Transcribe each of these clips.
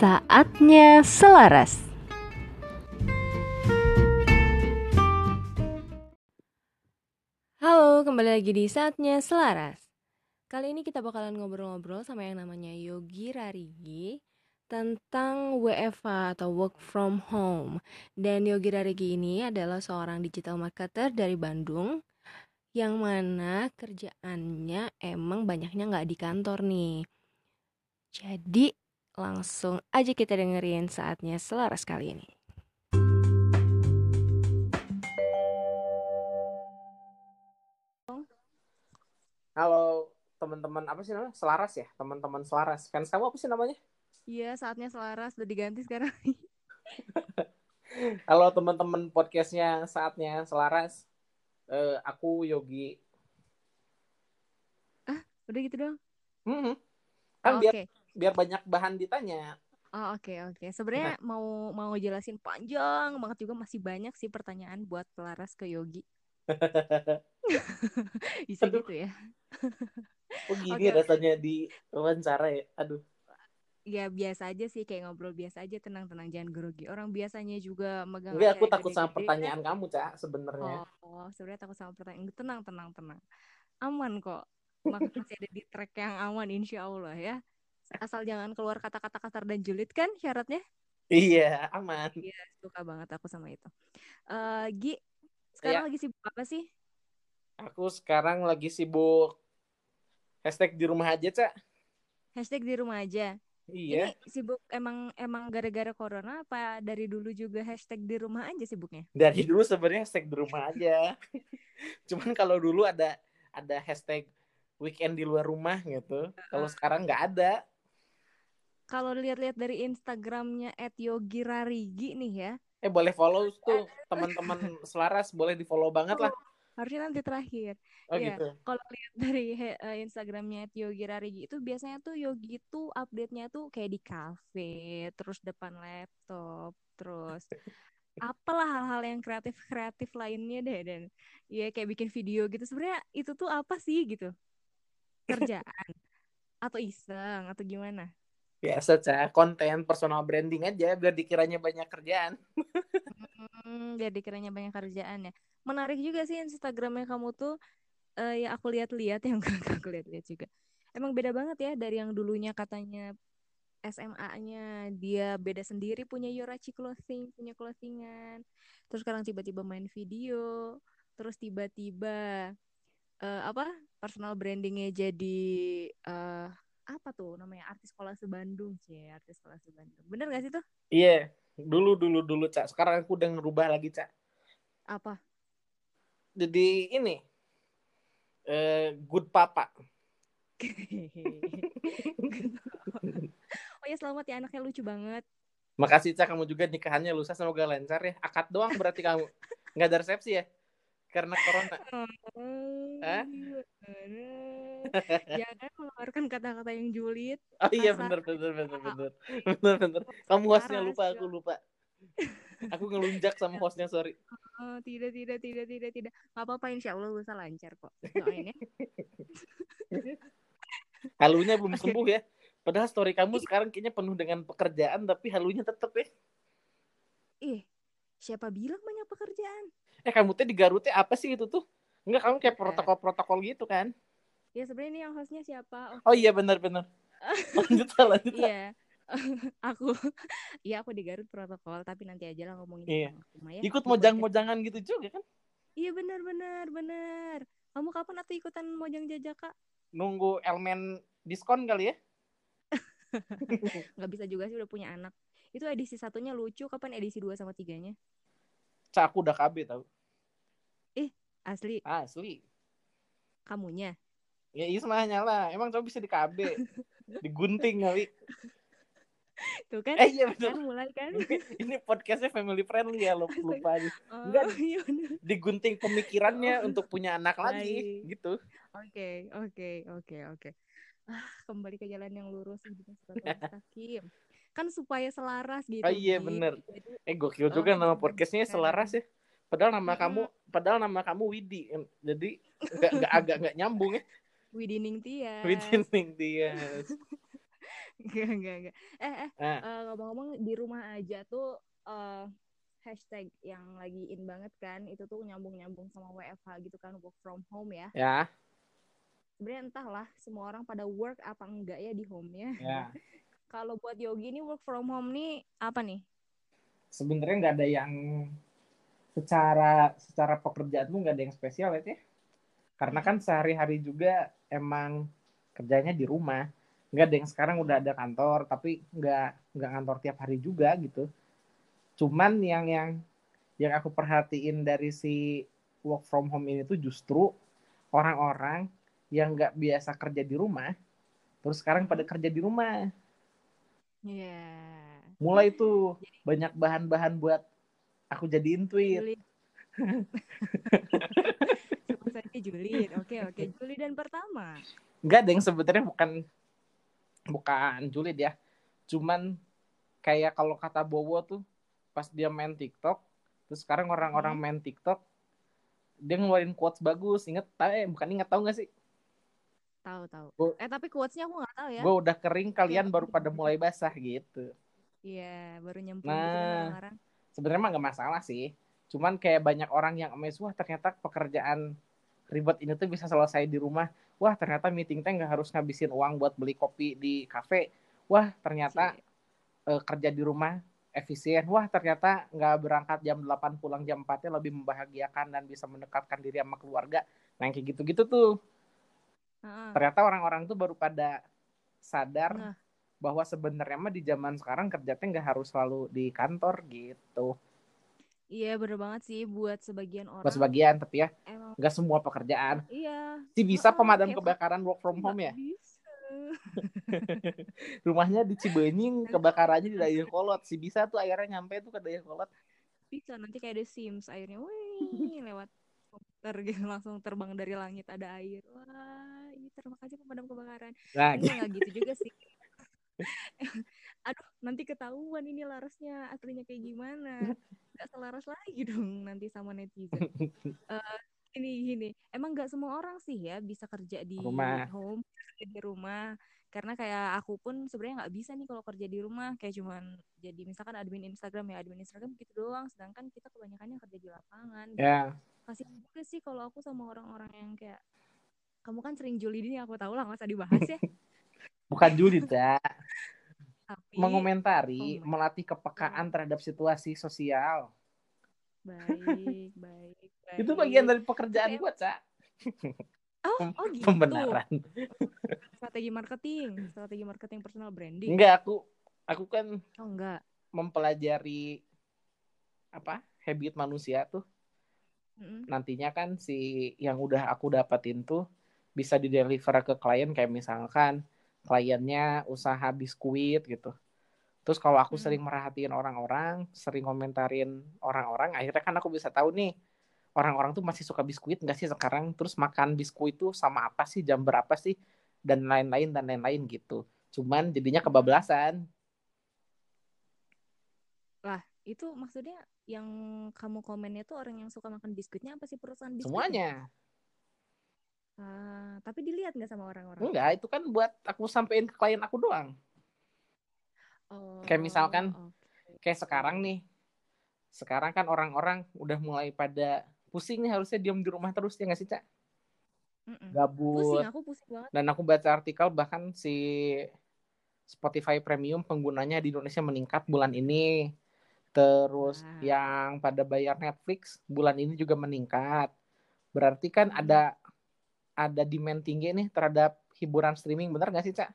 Saatnya selaras. Halo, kembali lagi di Saatnya Selaras. Kali ini kita bakalan ngobrol-ngobrol sama yang namanya Yogi Rarigi tentang WFH atau work from home. Dan Yogi Rarigi ini adalah seorang digital marketer dari Bandung yang mana kerjaannya emang banyaknya nggak di kantor nih. Jadi langsung aja kita dengerin saatnya selaras kali ini. Halo teman-teman apa sih namanya? Selaras ya, teman-teman Selaras. Kan kamu apa sih namanya? Iya, saatnya selaras udah diganti sekarang. Halo teman-teman podcastnya saatnya Selaras. Eh, aku Yogi. udah gitu dong. Hmm, kan Oh, biar Oke. Biar banyak bahan ditanya. Oh, oke oke. Sebenarnya mau mau jelasin panjang banget juga masih banyak sih pertanyaan buat Selaras ke Yogi. Bisa Aduh. gitu ya. Oh gini oke. rasanya di wawancara ya. Aduh. Ya biasa aja sih kayak ngobrol biasa aja tenang-tenang jangan grogi. Orang biasanya juga megang AC aku takut sama pertanyaan kamu, Cak, sebenarnya. Oh, sebenarnya takut sama pertanyaan. Tenang, tenang, tenang. Aman kok. Maka masih ada di track yang aman insya Allah ya. Asal jangan keluar kata-kata kasar dan julid kan syaratnya? Iya, aman. Iya, suka banget aku sama itu. Eh, Gi, sekarang Iya. lagi sibuk apa sih? Aku sekarang lagi sibuk hashtag di rumah aja, Cak. Hashtag di rumah aja. Iya. Ini sibuk emang emang gara-gara corona apa dari dulu juga hashtag di rumah aja sibuknya? Dari dulu sebenarnya hashtag di rumah aja. Cuman kalau dulu ada ada hashtag weekend di luar rumah gitu. Kalau sekarang nggak ada. Kalau lihat-lihat dari Instagramnya @yogirarigi nih ya, Eh boleh follow tuh teman-teman selaras boleh di follow banget lah. harusnya nanti terakhir. Oh Iya. gitu. Kalau lihat dari eh, Instagramnya @yogirarigi itu biasanya tuh Yogi tuh update-nya tuh kayak di cafe, terus depan laptop, terus apalah hal-hal yang kreatif-kreatif lainnya deh dan ya kayak bikin video gitu. Sebenarnya itu tuh apa sih gitu? Kerjaan atau iseng atau gimana? Biasa cah konten personal branding aja biar dikiranya banyak kerjaan. Hmm, biar dikiranya banyak kerjaan ya. Menarik juga sih Instagramnya kamu tuh eh, ya aku lihat-lihat yang aku lihat-lihat juga. Emang beda banget ya dari yang dulunya katanya SMA-nya dia beda sendiri punya Yorachi Clothing, punya clothingan. Terus sekarang tiba-tiba main video, terus tiba-tiba eh, apa? personal brandingnya jadi eh, apa tuh namanya artis sekolah sebandung sih, artis sekolah sebandung. Bener gak sih tuh? Iya, dulu dulu dulu cak. Sekarang aku udah ngerubah lagi cak. Apa? Jadi ini eh good papa. oh ya selamat ya anaknya lucu banget. Makasih cak kamu juga nikahannya lusa semoga lancar ya. Akad doang berarti kamu nggak ada resepsi ya? Karena corona. Hah? Gimana? Jangan mengeluarkan kata-kata yang julid. Oh iya Kasar. bener bener bener bener bener bener. Kamu hostnya lupa aku lupa. Aku ngelunjak sama hostnya sorry. Oh, tidak, tidak, tidak, tidak, tidak. Gak apa-apa, insya Allah lusa lancar kok. Doain ya. Halunya belum sembuh ya. Padahal story kamu sekarang kayaknya penuh dengan pekerjaan tapi halunya tetep ya. Ih, siapa bilang banyak pekerjaan? Eh kamu tuh di Garut teh apa sih itu tuh? Enggak kamu kayak protokol-protokol gitu kan? Ya sebenarnya ini yang hostnya siapa? Oh Oh, iya benar benar. Lanjut lanjut iya. aku, iya aku di Garut protokol, tapi nanti aja lah ngomongin Iya. tentang aku mah ya. Ikut mojang-mojangan gitu juga kan? Iya benar benar benar. Kamu kapan atau ikutan mojang jajaka? Nunggu elemen diskon kali ya? Nggak bisa juga sih udah punya anak. Itu edisi satunya lucu. Kapan edisi 2 sama tiganya? Cak aku udah KB tau. Asli Asli. kamunya. Ya Ismahnya lah. Emang coba bisa di KB. Digunting kali. Tuh kan? Eh iya benar. kan mulai kan? Ini podcastnya family friendly ya lupa, lupa aja. Oh, Enggak. iya. Digunting pemikirannya untuk punya anak lagi gitu. Oke, oke, oke, oke. Ah, kembali ke jalan yang lurus hidup mustaqim. Kan supaya selaras gitu. Oh iya bener. Eh gokil juga nama Oh, podcastnya keren. selaras ya. Padahal nama Mm-mm. kamu, padahal nama kamu Widi. Jadi nggak nggak agak nggak nyambung ya. Widining Tias. Widi Ning dia. Enggak, enggak, enggak. Eh, eh, Nah. eh, ngomong-ngomong di rumah aja tuh eh, hashtag yang lagi in banget kan, itu tuh nyambung-nyambung sama WFH gitu kan, work from home ya. ya Sebenarnya entahlah semua orang pada work apa enggak ya di home-nya. ya Kalau buat Yogi nih work from home nih apa nih? sebenarnya nggak ada yang secara secara pekerjaan tuh nggak ada yang spesial ya karena kan sehari-hari juga emang kerjanya di rumah. Nggak ada yang sekarang udah ada kantor tapi nggak nggak kantor tiap hari juga gitu. Cuman yang yang yang aku perhatiin dari si work from home ini tuh justru orang-orang yang nggak biasa kerja di rumah terus sekarang pada kerja di rumah Iya. mulai tuh banyak bahan-bahan buat aku jadiin tweet saja Julid. Oke, oke. Julid dan pertama. Enggak yang sebenarnya bukan bukan julid ya. Cuman kayak kalau kata Bowo tuh pas dia main TikTok, terus sekarang orang-orang Hmm. main TikTok dia ngeluarin quotes bagus. Ingat tahu eh bukan ingat tahu gak sih? Tahu, tahu. Gua- Eh, tapi quotes-nya aku nggak tahu ya. Gue udah kering kalian Kayak- baru pada mulai basah gitu. Iya, baru nyemplung gitu Nah. orang-orang. Sebenarnya mah gak masalah sih. Cuman kayak banyak orang yang amazed wah ternyata pekerjaan ribet ini tuh bisa selesai di rumah. Wah ternyata meeting teh nggak harus ngabisin uang buat beli kopi di kafe. Wah ternyata eh, kerja di rumah efisien. Wah, ternyata nggak berangkat jam 8 pulang jam 4 lebih membahagiakan dan bisa mendekatkan diri sama keluarga. Nah, kayak gitu-gitu tuh. Heeh. Ternyata orang-orang tuh baru pada sadar Nah. bahwa sebenarnya mah di zaman sekarang kerjanya nggak harus selalu di kantor gitu. Iya, bener banget sih buat sebagian orang. Buat sebagian, tapi ya nggak semua pekerjaan. iya. Si bisa Heeh, pemadam kebakaran work from home ya. bisa. Rumahnya di Cibenying, kebakarannya di Dayakolot. Si bisa tuh akhirnya nyampe tuh ke Dayakolot. Bisa nanti kayak ada Sims airnya wih lewat komputer gitu langsung terbang dari langit ada air. Wah, terima kasih pemadam kebakaran. Nah, Enggak nggak gitu juga sih. Aduh, nanti ketahuan ini larasnya aslinya kayak gimana. Nggak selaras lagi dong nanti sama netizen. Eh, ini gini, emang nggak semua orang sih ya bisa kerja di Rumah. home, kerja di rumah. Karena kayak aku pun sebenarnya nggak bisa nih kalau kerja di rumah, kayak cuman jadi misalkan admin Instagram ya admin Instagram gitu doang. Sedangkan kita kebanyakannya kerja di lapangan. gitu. ya. Kasihan juga sih kalau aku sama orang-orang yang kayak kamu kan sering julid ini aku tahu lah nggak usah dibahas ya. Bukan julid, ya. Tapi mengomentari, Oh melatih kepekaan terhadap situasi sosial. baik, baik, baik. Itu bagian dari pekerjaan gue, Cak. Oh, oh gitu. Pembenaran. Strategi marketing, strategi marketing personal branding. Enggak, aku aku kan Oh enggak. mempelajari apa? habit manusia tuh. Mm-mm. Nantinya kan si yang udah aku dapatin tuh bisa dideliver ke klien kayak misalkan kliennya usaha biskuit gitu. Terus kalau aku Hmm. sering merhatiin orang-orang, sering komentarin orang-orang, akhirnya kan aku bisa tahu nih orang-orang tuh masih suka biskuit nggak sih sekarang? Terus makan biskuit tuh sama apa sih? Jam berapa sih? Dan lain-lain dan lain-lain gitu. Cuman jadinya kebablasan. Lah, itu maksudnya yang kamu komennya tuh orang yang suka makan biskuitnya apa sih perusahaan biskuitnya? Semuanya. Ah, tapi dilihat nggak sama orang-orang? Enggak, itu kan buat aku sampein ke klien aku doang. Oh, Kayak misalkan, oke. Kayak sekarang nih. Sekarang kan orang-orang udah mulai pada pusing nih harusnya diam di rumah terus ya nggak sih, Cak? Mm-mm. Gabut. Pusing, aku pusing banget. Dan aku baca artikel bahkan si Spotify Premium penggunanya di Indonesia meningkat bulan ini. Terus Wow. yang pada bayar Netflix bulan ini juga meningkat. Berarti kan ada ada demand tinggi nih terhadap hiburan streaming, bener nggak sih, Cak?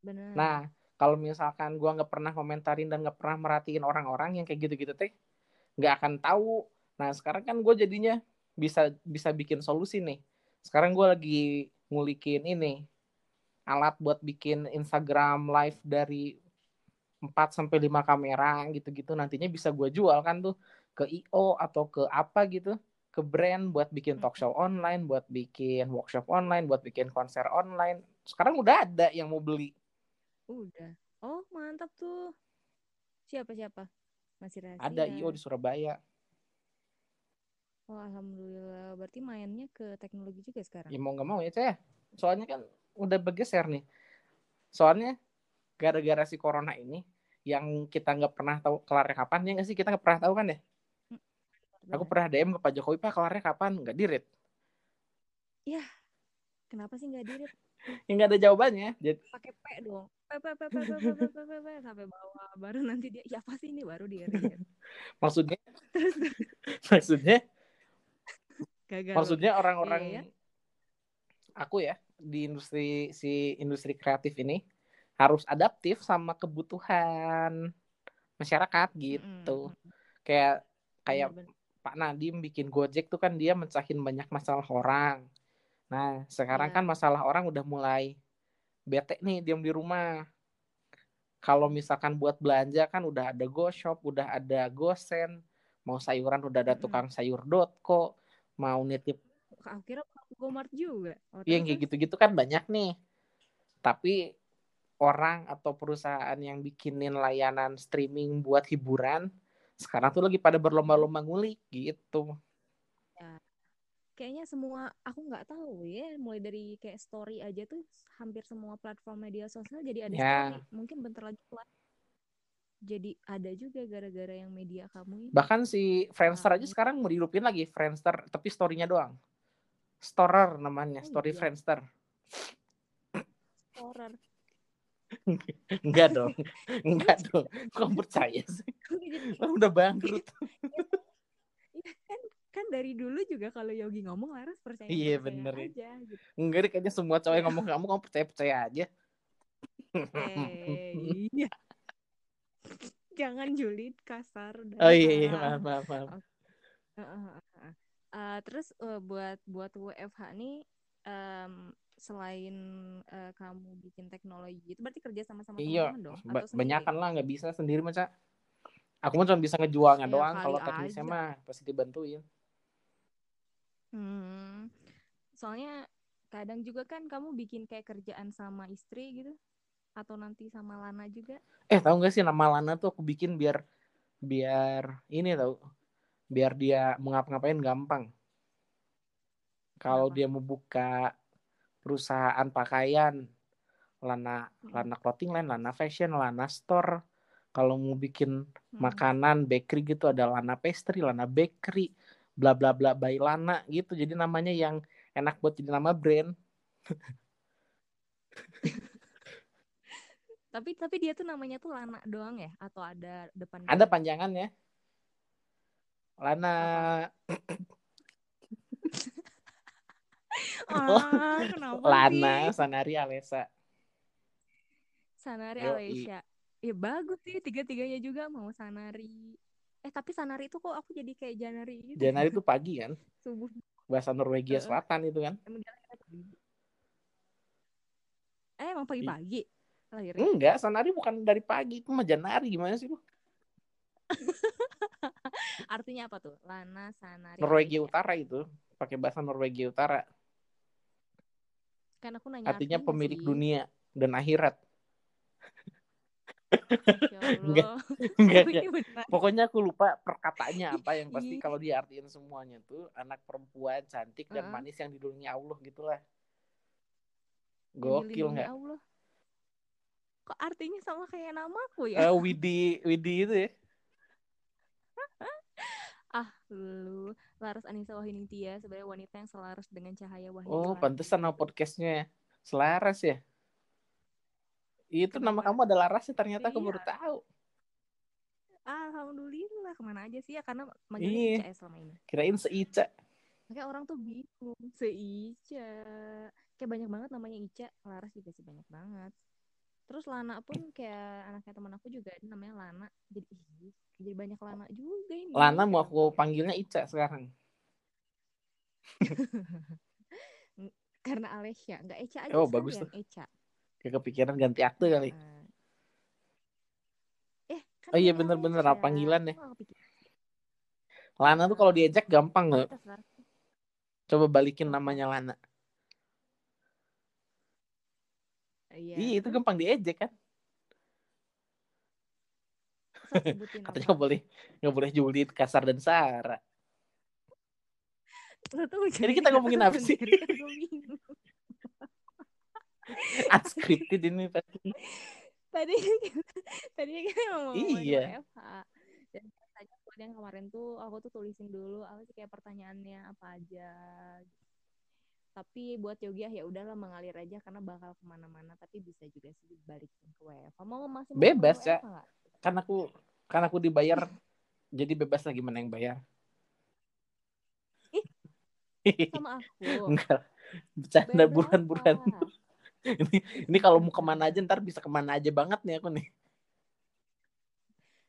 Bener. Nah, kalau misalkan gua nggak pernah komentarin dan nggak pernah merhatiin orang-orang yang kayak gitu-gitu teh, nggak akan tahu. Nah, sekarang kan gue jadinya bisa bisa bikin solusi nih. Sekarang gue lagi ngulikin ini alat buat bikin Instagram live dari 4 sampai 5 kamera gitu-gitu nantinya bisa gue jual kan tuh ke IO atau ke apa gitu ke brand buat bikin talk show online buat bikin workshop online buat bikin konser online sekarang udah ada yang mau beli Udah. Oh, mantap tuh. Siapa siapa? Masih rahasia. ada IO di Surabaya Oh, alhamdulillah. Berarti mainnya ke teknologi juga sekarang. ya mau nggak mau ya saya soalnya kan udah bergeser nih soalnya gara-gara si corona ini yang kita nggak pernah tahu kelarnya kapan ya nggak sih kita nggak pernah tahu kan ya aku pernah DM ke Pak Jokowi Pak kelarnya kapan nggak dirit ya kenapa sih nggak dirit ya nggak ada jawabannya jadi pakai P dong P P P P P P P P P sampai bawah baru nanti dia ya apa sih ini baru dirit maksudnya maksudnya gagal maksudnya orang-orang Iya, ya. aku ya di industri si industri kreatif ini harus adaptif sama kebutuhan masyarakat gitu Mm-mm. kayak kayak. Pak Nadim bikin Gojek tuh kan dia mencahin banyak masalah orang. Nah, sekarang Iya. kan masalah orang udah mulai bete nih diam di rumah. Kalau misalkan buat belanja kan udah ada GoShop, udah ada GoSend, mau sayuran udah ada tukang sayur dotco, mau nitip aku kira Gomart juga oh, yang terus, kayak gitu-gitu kan banyak nih. Tapi orang atau perusahaan yang bikinin layanan streaming buat hiburan sekarang tuh lagi pada berlomba-lomba ngulik gitu. kayaknya semua aku nggak tahu ya mulai dari kayak story aja tuh hampir semua platform media sosial jadi ada Ya. story mungkin bentar lagi live jadi ada juga gara-gara yang media kamu ini Bahkan si Friendster aja sekarang mau dihidupin lagi Friendster, tapi story-nya doang. Storer namanya, Oh, story iya. Friendster. horror Enggak dong, enggak dong. Kok percaya sih? Lo udah bangkrut. Iya kan kan dari dulu juga kalau Yogi ngomong Laras percaya Iya, percaya bener ya. aja gitu. Enggak kayaknya semua cowok yang ngomong kamu, kamu percaya-percaya aja. Eh, iya. Jangan julid kasar dan Oh iya, iya, maaf, maaf, maaf. Heeh, heeh, heeh. Eh, terus eh, buat buat WFH nih em, selain eh, kamu bikin teknologi itu berarti kerja sama sama Iya, teman-teman dong ba- atau sendiri? banyakan lah, nggak bisa sendiri mah, Cak. Aku mah cuma bisa ngejualnya Ya, doang, kalau teknisnya aja. mah pasti dibantuin. Hmm. Soalnya kadang juga kan kamu bikin kayak kerjaan sama istri gitu atau nanti sama Lana juga. Eh, tahu nggak sih nama Lana tuh aku bikin biar biar ini tahu, biar dia mau ngapa-ngapain gampang. Kalau dia mau buka perusahaan pakaian, Lana Mm. Lana clothing line, Lana fashion, Lana store. Kalau mau bikin Mm-mm. makanan bakery gitu ada Lana pastry, Lana bakery, bla bla bla by Lana gitu. Jadi namanya yang enak buat jadi nama brand. Tapi tapi dia tuh namanya tuh Lana doang ya atau ada depan Ada panjangannya. Lana Ah, kenapa Lana sih? Sanari Alesa. Sanari Yoi. Alesya. Ya bagus sih tiga-tiganya juga mau Sanari. Eh tapi Sanari itu kok aku jadi kayak Janari gitu. Janari itu pagi kan. Subuh. Bahasa Norwegia. Selatan itu kan. Eh emang pagi-pagi lahirnya. Enggak, Sanari bukan dari pagi. Itu mah Janari gimana sih lu? Artinya apa tuh? Lana Sanari. Norwegia. Utara itu. Pakai bahasa Norwegia Utara. Kan aku nanya Artinya pemilik sih. dunia dan akhirat. Ya Enggak. Enggak, enggak. Pokoknya aku lupa perkataannya apa yang pasti Ih. kalau diartiin semuanya tuh anak perempuan cantik dan manis yang dilindungi Allah gitulah. Gokil nggak? Kok artinya sama kayak namaku ya? Eh, Widi Widi itu ya. Ah, lu Laras Anissa Wahyuningtia sebenarnya wanita yang selaras dengan cahaya wahyu. Oh, pantesan nama podcastnya Selaras ya. Itu nama Kenapa? kamu ada Laras ya ternyata aku Iya. baru tahu. Alhamdulillah ke mana aja sih ya karena Iya. manggilnya Ica ya selama ini. Kirain seica. Makanya orang tuh bingung Seica. Kayak banyak banget namanya Ica. Laras juga sih banyak banget. Terus Lana pun kayak anaknya teman aku juga ada namanya Lana. Jadi ih, jadi banyak Lana juga ini. Lana mau aku panggilnya Ica sekarang. karena Alesya nggak Eca aja Oh, bagus sekalian, Eca. Kayak kepikiran ganti akte kali. Heeh. Eh, kan Oh iya, bener-bener, apa panggilan ya? Lana tuh kalau diejek gampang nggak? Lar. Coba balikin namanya Lana. Iya. Iya, itu gampang diejek kan. Katanya nggak boleh nggak boleh julid, kasar dan sara. Tuh Jadi kita ngomongin apa sih? kan. Unscripted ini pasti. tadi tadi kita mau ngomongin Iya. WFH dan tanya yang kemarin tuh aku tuh tulisin dulu apa sih kayak pertanyaannya apa aja tapi buat Yogi ya udahlah mengalir aja karena bakal ke mana-mana tapi bisa juga sih balikin ke WFH mau masih mau Bebas, ya. Kan aku kan aku dibayar jadi bebas lagi mana yang bayar. sama aku Enggak. Bercanda buruan-buruan. ini ini kalau mau ke mana aja ntar bisa ke mana aja banget nih aku nih.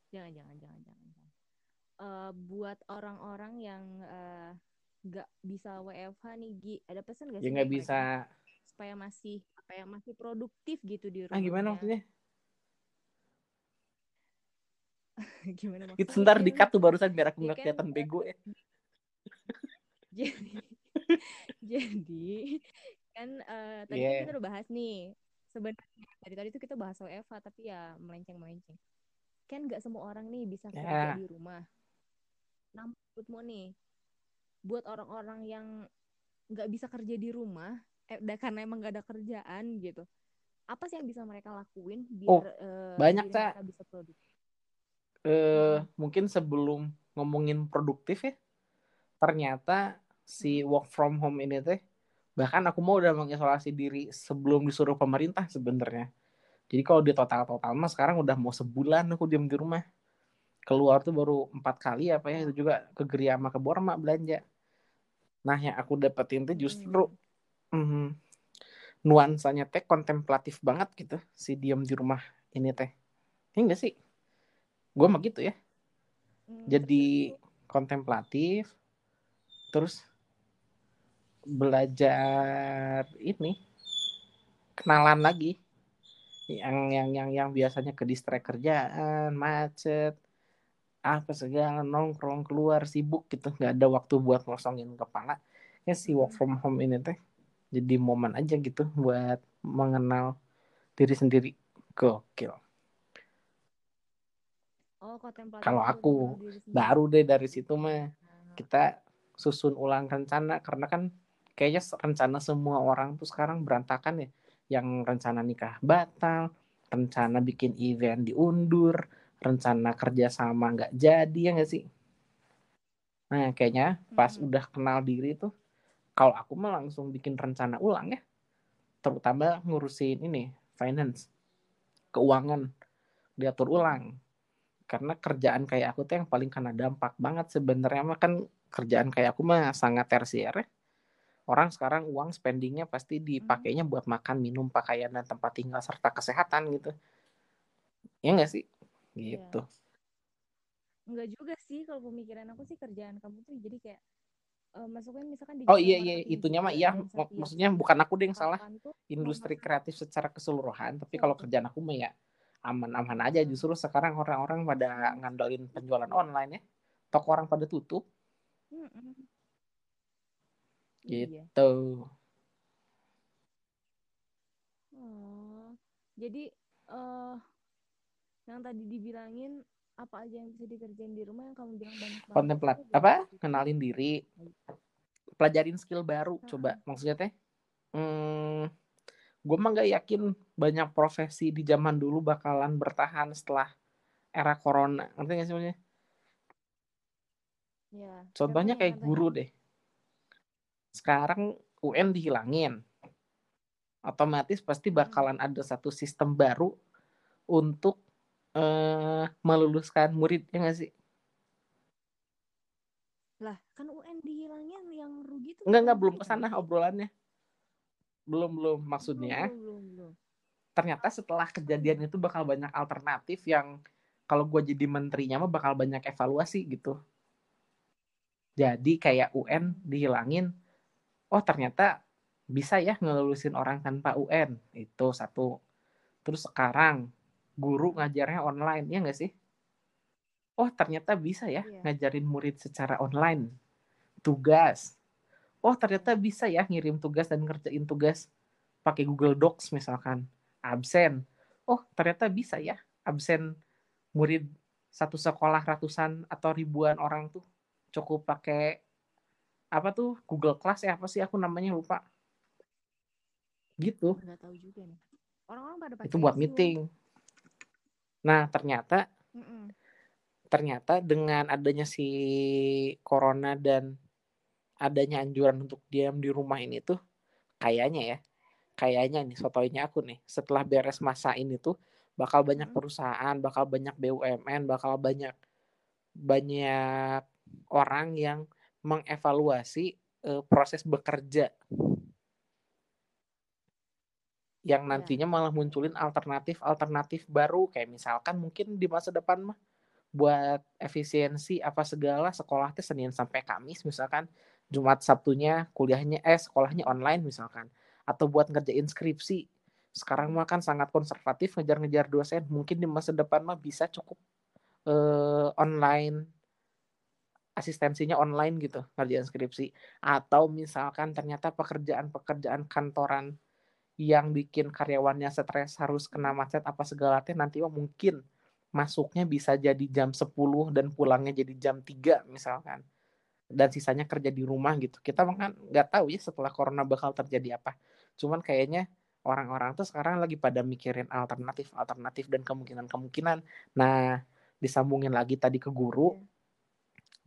jangan jangan jangan jangan. Eh, buat orang-orang yang eh, nggak bisa WFH nih Gi ada pesan gak Ya sih nggak bisa. supaya masih apa ya masih produktif gitu di rumahnya Ah gimana maksudnya? gimana Itu maksudnya sebentar Kan- di cut tuh barusan biar aku ya nggak kan, kelihatan bego ya. jadi jadi kan eh, tadi kan kita udah bahas nih sebenarnya tadi tadi tuh kita bahas WFH tapi ya melenceng melenceng kan nggak semua orang nih bisa Ya. kerja di rumah nah menurutmu nih buat orang-orang yang nggak bisa kerja di rumah eh, karena emang nggak ada kerjaan gitu apa sih yang bisa mereka lakuin biar Oh, eh, banyak, Ca. mereka bisa produktif eh mungkin sebelum ngomongin produktif ya, ternyata si work from home ini teh bahkan aku mau udah mengisolasi diri sebelum disuruh pemerintah sebenarnya. Jadi kalau di total total mah sekarang udah mau sebulan aku diam di rumah. Keluar tuh baru empat kali apa ya itu juga ke Geria sama ke Borma belanja. Nah yang aku dapetin tuh justru mm, nuansanya teh kontemplatif banget gitu si diam di rumah ini teh. Ini enggak sih? Gue mah gitu ya. Hmm, Jadi kontemplatif terus belajar ini kenalan lagi yang yang yang yang biasanya ke distract kerjaan macet apa segala nongkrong keluar sibuk gitu. Nggak ada waktu buat ngosongin kepala. Ya si work from home ini teh jadi momen aja gitu buat mengenal diri sendiri. Gokil. Oh kalau aku baru deh dari situ mah Nah, kita susun ulang rencana karena kan kayaknya rencana semua orang tuh sekarang berantakan ya. Yang rencana nikah batal rencana bikin event diundur rencana kerja sama nggak jadi ya nggak sih nah kayaknya pas Mm-mm. udah kenal diri tuh kalau aku mah langsung bikin rencana ulang ya terutama ngurusin ini finance keuangan diatur ulang karena kerjaan kayak aku tuh yang paling kena dampak banget sebenarnya mah kan kerjaan kayak aku mah sangat tersier ya. Orang sekarang uang spendingnya pasti dipakainya buat makan, minum, pakaian dan tempat tinggal serta kesehatan gitu. Ya nggak sih? Iya. Gitu. Enggak juga sih kalau pemikiran aku sih kerjaan kamu tuh jadi kayak eh, masuknya misalkan di Oh iya iya itunya mah iya maksudnya bukan aku deh yang salah tuh industri kreatif secara keseluruhan tapi Iya. kalau kerjaan aku mah ya aman-aman aja justru sekarang orang-orang pada ngandalin penjualan online ya toko orang pada tutup Mm-mm. Iya. gitu Oh, jadi eh yang tadi dibilangin apa aja yang bisa dikerjain di rumah yang kamu bilang banyak banget. kontemplat apa? kenalin diri. Pelajarin skill baru Heeh. coba. Maksudnya teh hmm, gue mah nggak yakin banyak profesi di zaman dulu bakalan bertahan setelah era corona. Ngerti nggak sih maksudnya? Ya, contohnya kayak guru deh. Sekarang UN dihilangin. Otomatis pasti Hmm. bakalan ada satu sistem baru untuk eh, meluluskan murid ya nggak sih Lah, kan UN dihilangin yang rugi tuh Enggak, enggak, belum ke sana obrolannya. Belum, belum. Maksudnya, Belum, belum, belum. ternyata setelah kejadian itu bakal banyak alternatif yang kalau gue jadi menterinya mah bakal banyak evaluasi gitu. Jadi kayak UN dihilangin, oh ternyata bisa ya ngelulusin orang tanpa UN. Itu satu. Terus sekarang guru ngajarnya online, ya nggak sih? Oh ternyata bisa ya Iya. ngajarin murid secara online. Tugas. Oh ternyata bisa ya ngirim tugas dan ngerjain tugas pakai Google Docs misalkan. Absen. Oh ternyata bisa ya absen murid satu sekolah ratusan atau ribuan orang tuh cukup pakai apa tuh Google Class ya apa sih aku namanya lupa. Gitu. Nggak tahu juga nih. Orang-orang pada pakai Itu buat meeting. Nah, ternyata Mm-mm. ternyata dengan adanya si corona dan adanya anjuran untuk diam di rumah ini tuh kayaknya ya, kayaknya nih sotoinya aku nih, setelah beres masa ini tuh bakal banyak perusahaan, bakal banyak BUMN, bakal banyak banyak orang yang mengevaluasi uh, proses bekerja yang Ya. nantinya malah munculin alternatif-alternatif baru kayak misalkan mungkin di masa depan mah buat efisiensi apa segala sekolah teh Senin sampai Kamis misalkan Jumat Sabtunya kuliahnya eh sekolahnya online misalkan atau buat ngerjain skripsi sekarang mah kan sangat konservatif ngejar-ngejar dosen mungkin di masa depan mah bisa cukup eh, online asistensinya online gitu ngerjain skripsi atau misalkan ternyata pekerjaan-pekerjaan kantoran yang bikin karyawannya stres harus kena macet apa segala teh nanti mah mungkin masuknya bisa jadi jam 10 dan pulangnya jadi jam 3 misalkan. Dan sisanya kerja di rumah gitu. Kita kan nggak tahu ya setelah corona bakal terjadi apa. Cuman kayaknya orang-orang tuh sekarang lagi pada mikirin alternatif alternatif dan kemungkinan kemungkinan nah disambungin lagi tadi ke guru.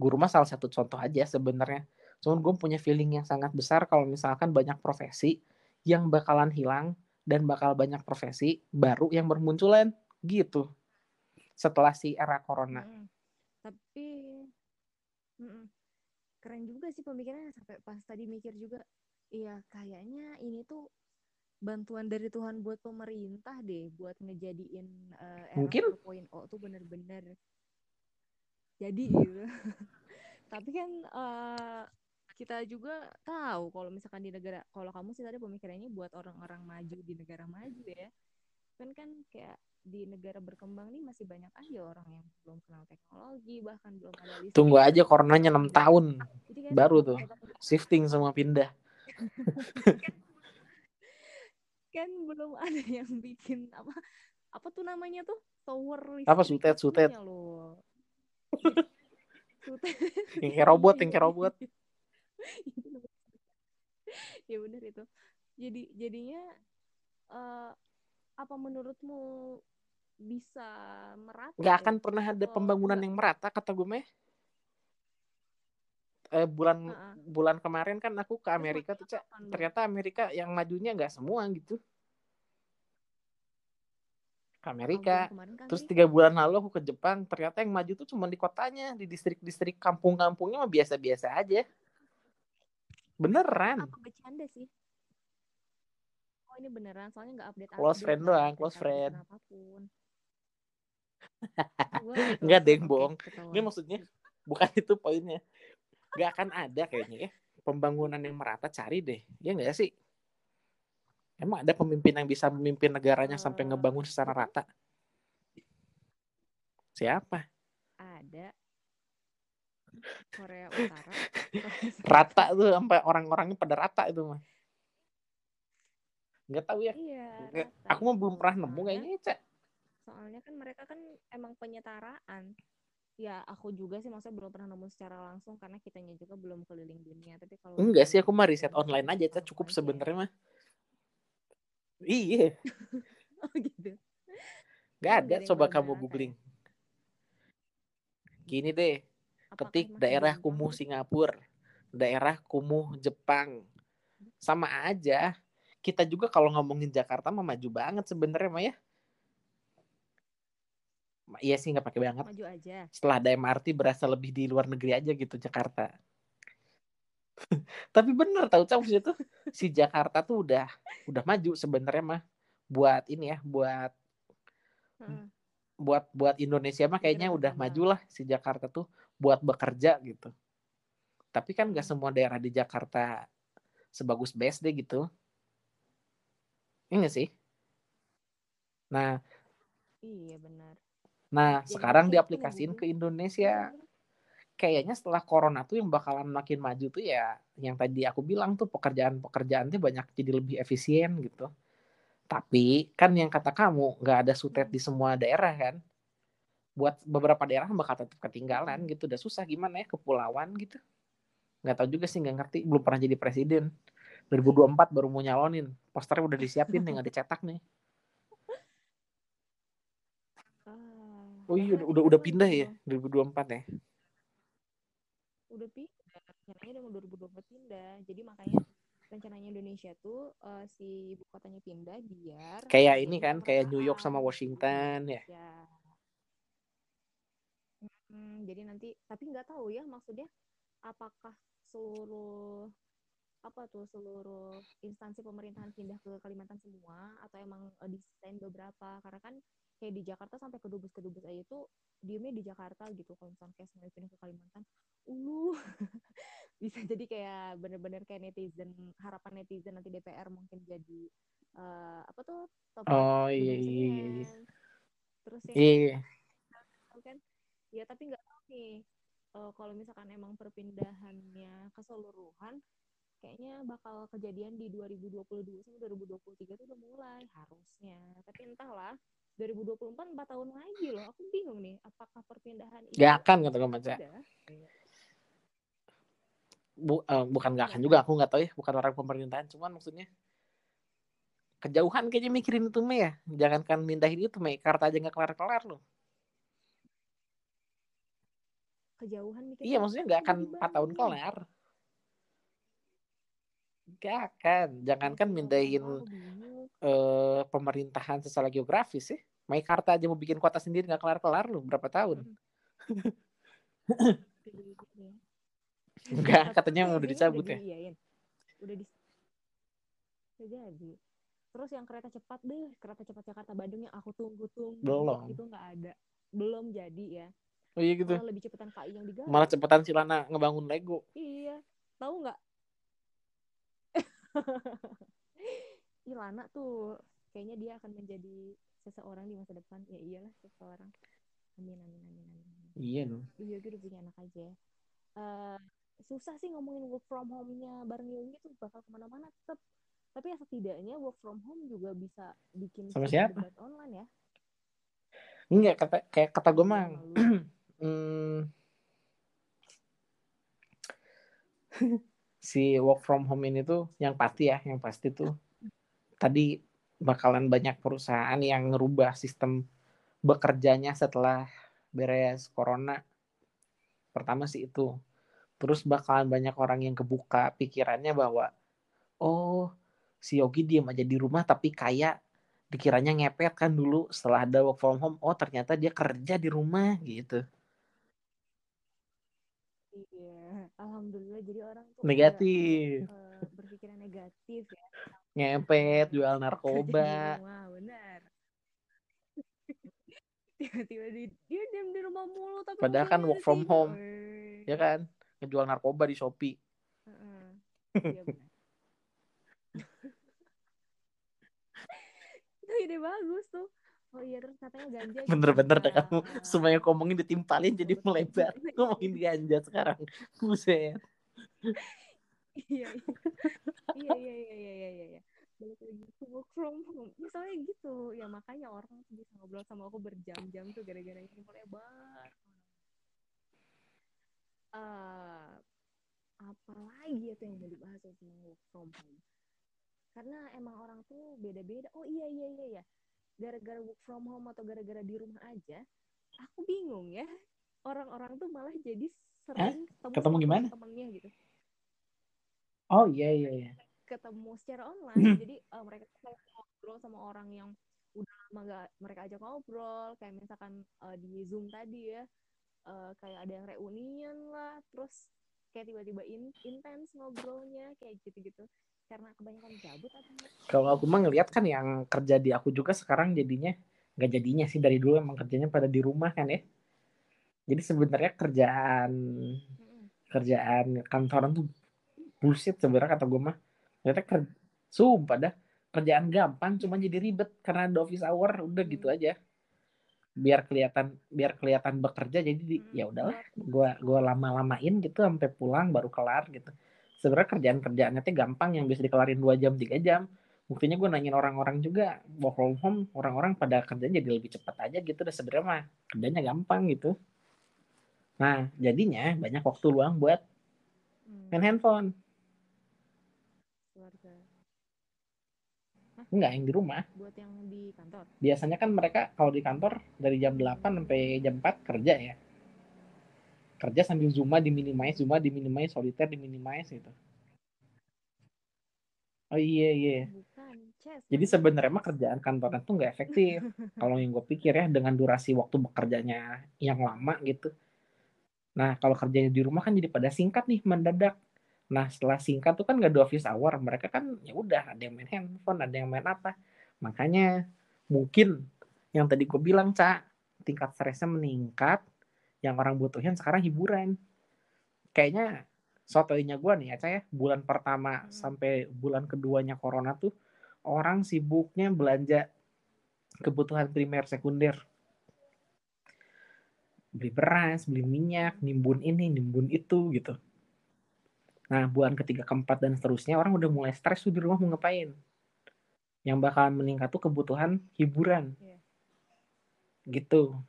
Guru mah salah satu contoh aja sebenarnya. Cuman gue punya feeling yang sangat besar kalau misalkan banyak profesi yang bakalan hilang dan bakal banyak profesi baru yang bermunculan gitu setelah si era corona. Mm-mm. Tapi mm-mm. keren juga sih pemikirannya sampai pas tadi mikir juga, iya kayaknya ini tuh bantuan dari Tuhan buat pemerintah deh buat ngejadiin uh, era Mungkin 4.0 tuh bener-bener jadi gitu. Tapi kan uh, kita juga tahu kalau misalkan di negara kalau kamu sih tadi pemikirannya buat orang-orang maju di negara maju ya. Kan kan kayak di negara berkembang nih masih banyak aja orang yang belum kenal teknologi bahkan belum ada listrik tunggu aja coronanya enam tahun. Kan baru tuh. shifting semua pindah. Kan belum ada yang bikin apa apa tuh namanya tuh? Tower listrik apa sutet? sutet loh. Sutet yang kayak robot yang kayak robot ya benar itu. Jadi jadinya uh, apa menurutmu bisa merata nggak akan pernah ada pembangunan yang merata kata gue meh eh, bulan uh -uh. bulan kemarin kan aku ke Amerika tuh cak. ternyata Amerika yang majunya nggak semua gitu. Ke Amerika. oh, kan terus tiga bulan lalu aku ke Jepang. Ternyata yang maju tuh cuma di kotanya di distrik-distrik kampung-kampungnya mah biasa-biasa aja beneran? Apa bercanda sih. Oh ini beneran soalnya nggak update close update, friend doang close friend. Enggak deh bohong. ini maksudnya bukan itu poinnya. Nggak akan ada kayaknya ya. Pembangunan yang merata cari deh. Ya enggak sih? Emang ada pemimpin yang bisa memimpin negaranya uh, sampai ngebangun secara rata? Siapa? Ada Korea Utara. Rata tuh sampai orang-orangnya pada rata itu mah. Nggak tahu ya. Iya, aku mah belum pernah nemu kayaknya cak. soalnya kan mereka kan emang penyetaraan. Ya aku juga sih maksudnya belum pernah nemu secara langsung karena kitanya juga belum keliling dunia. Tapi kalau enggak sih aku mah riset online aja cak. Cukup sebenarnya mah. Iya. Oh gitu. Nggak ada coba kamu googling. Gini deh ketik daerah kumuh Singapura, daerah kumuh Jepang. Sama aja. Kita juga kalau ngomongin Jakarta mah maju banget sebenarnya mah ya. Iya sih nggak pakai banget. Maju aja. Setelah ada MRT berasa lebih di luar negeri aja gitu Jakarta. Tapi bener tahu cang itu si Jakarta tuh udah udah maju sebenarnya mah buat ini ya buat hmm. buat buat Indonesia mah kayaknya udah maju lah si Jakarta tuh buat bekerja gitu. Tapi kan gak semua daerah di Jakarta sebagus BSD gitu. Ini sih. Nah, iya benar. Nah, Jadi sekarang diaplikasiin ke Indonesia. Kayaknya setelah corona tuh yang bakalan makin maju tuh ya yang tadi aku bilang tuh pekerjaan-pekerjaan tuh banyak jadi lebih efisien gitu. Tapi kan yang kata kamu nggak ada sutet di semua daerah kan buat beberapa daerah bakal tetap ketinggalan gitu udah susah gimana ya kepulauan gitu nggak tahu juga sih nggak ngerti belum pernah jadi presiden 2024 baru mau nyalonin posternya udah disiapin nih nggak dicetak nih uh, Oh iya udah udah, udah pindah ya 2024 ya. Udah pindah, rencananya udah mau 2024 pindah. Jadi makanya rencananya Indonesia tuh uh, si ibu kotanya pindah biar kayak ini kan kayak New York sama Washington ya. ya. Hmm, jadi nanti tapi nggak tahu ya maksudnya apakah seluruh apa tuh seluruh instansi pemerintahan pindah ke Kalimantan semua atau emang uh, desain beberapa? Karena kan kayak di Jakarta sampai ke dubes ke dubes aja tuh diemnya di Jakarta gitu kalau misalnya kayak semuanya pindah ke Kalimantan. Uh bisa jadi kayak bener-bener kayak netizen harapan netizen nanti DPR mungkin jadi uh, apa tuh top oh iya iya iya, iya. Terus ya iya kan ya tapi nggak tahu nih uh, kalau misalkan emang perpindahannya keseluruhan kayaknya bakal kejadian di 2022 sampai 2023 itu udah mulai harusnya. Tapi entahlah 2024 4 tahun lagi loh. Aku bingung nih apakah perpindahan ini gak akan kata macam Bu, uh, bukan gak akan ya. juga aku nggak tahu ya bukan orang pemerintahan cuman maksudnya kejauhan kayaknya mikirin itu me ya. Jangan kan mindahin itu me karta aja nggak kelar kelar loh kejauhan iya maksudnya nggak akan empat tahun kelar Gak akan. Jangankan mindahin uh, pemerintahan secara geografis sih. Meikarta aja mau bikin kota sendiri nggak kelar-kelar loh. Berapa tahun? Enggak, katanya mau udah dicabut ya. Udah di jadi. Terus yang kereta cepat deh, kereta cepat Jakarta Bandung yang aku tunggu-tunggu belum itu nggak ada. Belum jadi ya. Oh iya gitu. Malah lebih cepetan KI yang digali. Malah cepetan Silana ngebangun Lego. Iya. Tahu nggak? Ilana tuh kayaknya dia akan menjadi seseorang di masa depan. Ya iyalah seseorang. Amin amin amin amin iya dong iya gue udah punya anak aja. Uh, susah sih ngomongin work from home-nya bareng Yogi tuh bakal ke mana-mana tetap tapi ya setidaknya work from home juga bisa bikin sama siapa? online ya. Enggak kata kayak kata gue mah hmm, si work from home ini tuh yang pasti ya, yang pasti tuh tadi bakalan banyak perusahaan yang ngerubah sistem bekerjanya setelah beres corona. Pertama sih itu. Terus bakalan banyak orang yang kebuka pikirannya bahwa oh si Yogi diam aja di rumah tapi kayak dikiranya ngepet kan dulu setelah ada work from home oh ternyata dia kerja di rumah gitu Iya, alhamdulillah jadi orang tuh negatif. uh, berpikiran negatif ya. Ngepet, jual narkoba. Wah, benar. Tiba-tiba di, dia diam di rumah mulu tapi padahal kan work from home. Ya kan? Ngejual narkoba di Shopee. Uh -uh. Iya benar. itu ide bagus tuh Oh iya terus katanya ganja. Bener-bener dah kamu semuanya ngomongin ditimpalin jadi melebar. ngomongin ganja sekarang. Buset. iya, iya. iya iya iya iya iya iya. Balik lagi ke work from home. Misalnya gitu. Ya makanya orang bisa ngobrol sama aku berjam-jam tuh gara-gara ini melebar. Uh, apa lagi ya tuh yang mau dibahas tentang work from home? Karena emang orang tuh beda-beda. Oh iya iya iya iya gara-gara work from home atau gara-gara di rumah aja aku bingung ya. Orang-orang tuh malah jadi sering eh? ketemu, ketemu gimana? temennya gitu. Oh iya iya iya. Ketemu secara online. Jadi uh, mereka ngobrol sama orang yang udah lama gak mereka ajak ngobrol. Kayak misalkan uh, di zoom tadi ya uh, kayak ada yang reunian lah. Terus kayak tiba-tiba in intens ngobrolnya kayak gitu-gitu karena kebanyakan gabut atau kalau aku mah ngeliat kan yang kerja di aku juga sekarang jadinya nggak jadinya sih dari dulu emang kerjanya pada di rumah kan ya. Jadi sebenarnya kerjaan kerjaan kantoran tuh bullshit sebenarnya kata gue mah. Ternyata kerja sumpah dah kerjaan gampang cuma jadi ribet karena ada office hour udah gitu aja. Biar kelihatan biar kelihatan bekerja jadi hmm. ya udahlah gua gua lama-lamain gitu sampai pulang baru kelar gitu sebenarnya kerjaan kerjaannya tuh gampang yang bisa dikelarin dua jam tiga jam buktinya gue nanyain orang-orang juga work from home orang-orang pada kerjanya jadi lebih cepat aja gitu udah sebenarnya mah kerjanya gampang gitu nah jadinya banyak waktu luang buat hmm. main handphone Hah? Enggak, yang di rumah. Buat yang di kantor. Biasanya kan mereka kalau di kantor dari jam 8 sampai jam 4 kerja ya. Kerja sambil Zuma diminimize, Zuma diminimize, soliter diminimize gitu. Oh iya iya. Bukan. Jadi sebenarnya mah kerjaan kantoran tuh nggak efektif. kalau yang gue pikir ya dengan durasi waktu bekerjanya yang lama gitu. Nah kalau kerjanya di rumah kan jadi pada singkat nih mendadak. Nah setelah singkat tuh kan nggak ada office hour. Mereka kan ya udah ada yang main handphone, ada yang main apa. Makanya mungkin yang tadi gue bilang cak tingkat stresnya meningkat. Yang orang butuhin sekarang hiburan. Kayaknya sotoinya gue nih cak ya bulan pertama Hmm. sampai bulan keduanya corona tuh orang sibuknya belanja kebutuhan primer sekunder beli beras beli minyak nimbun ini nimbun itu gitu nah bulan ketiga keempat dan seterusnya orang udah mulai stres tuh di rumah mau ngapain yang bakalan meningkat tuh kebutuhan hiburan Iya. gitu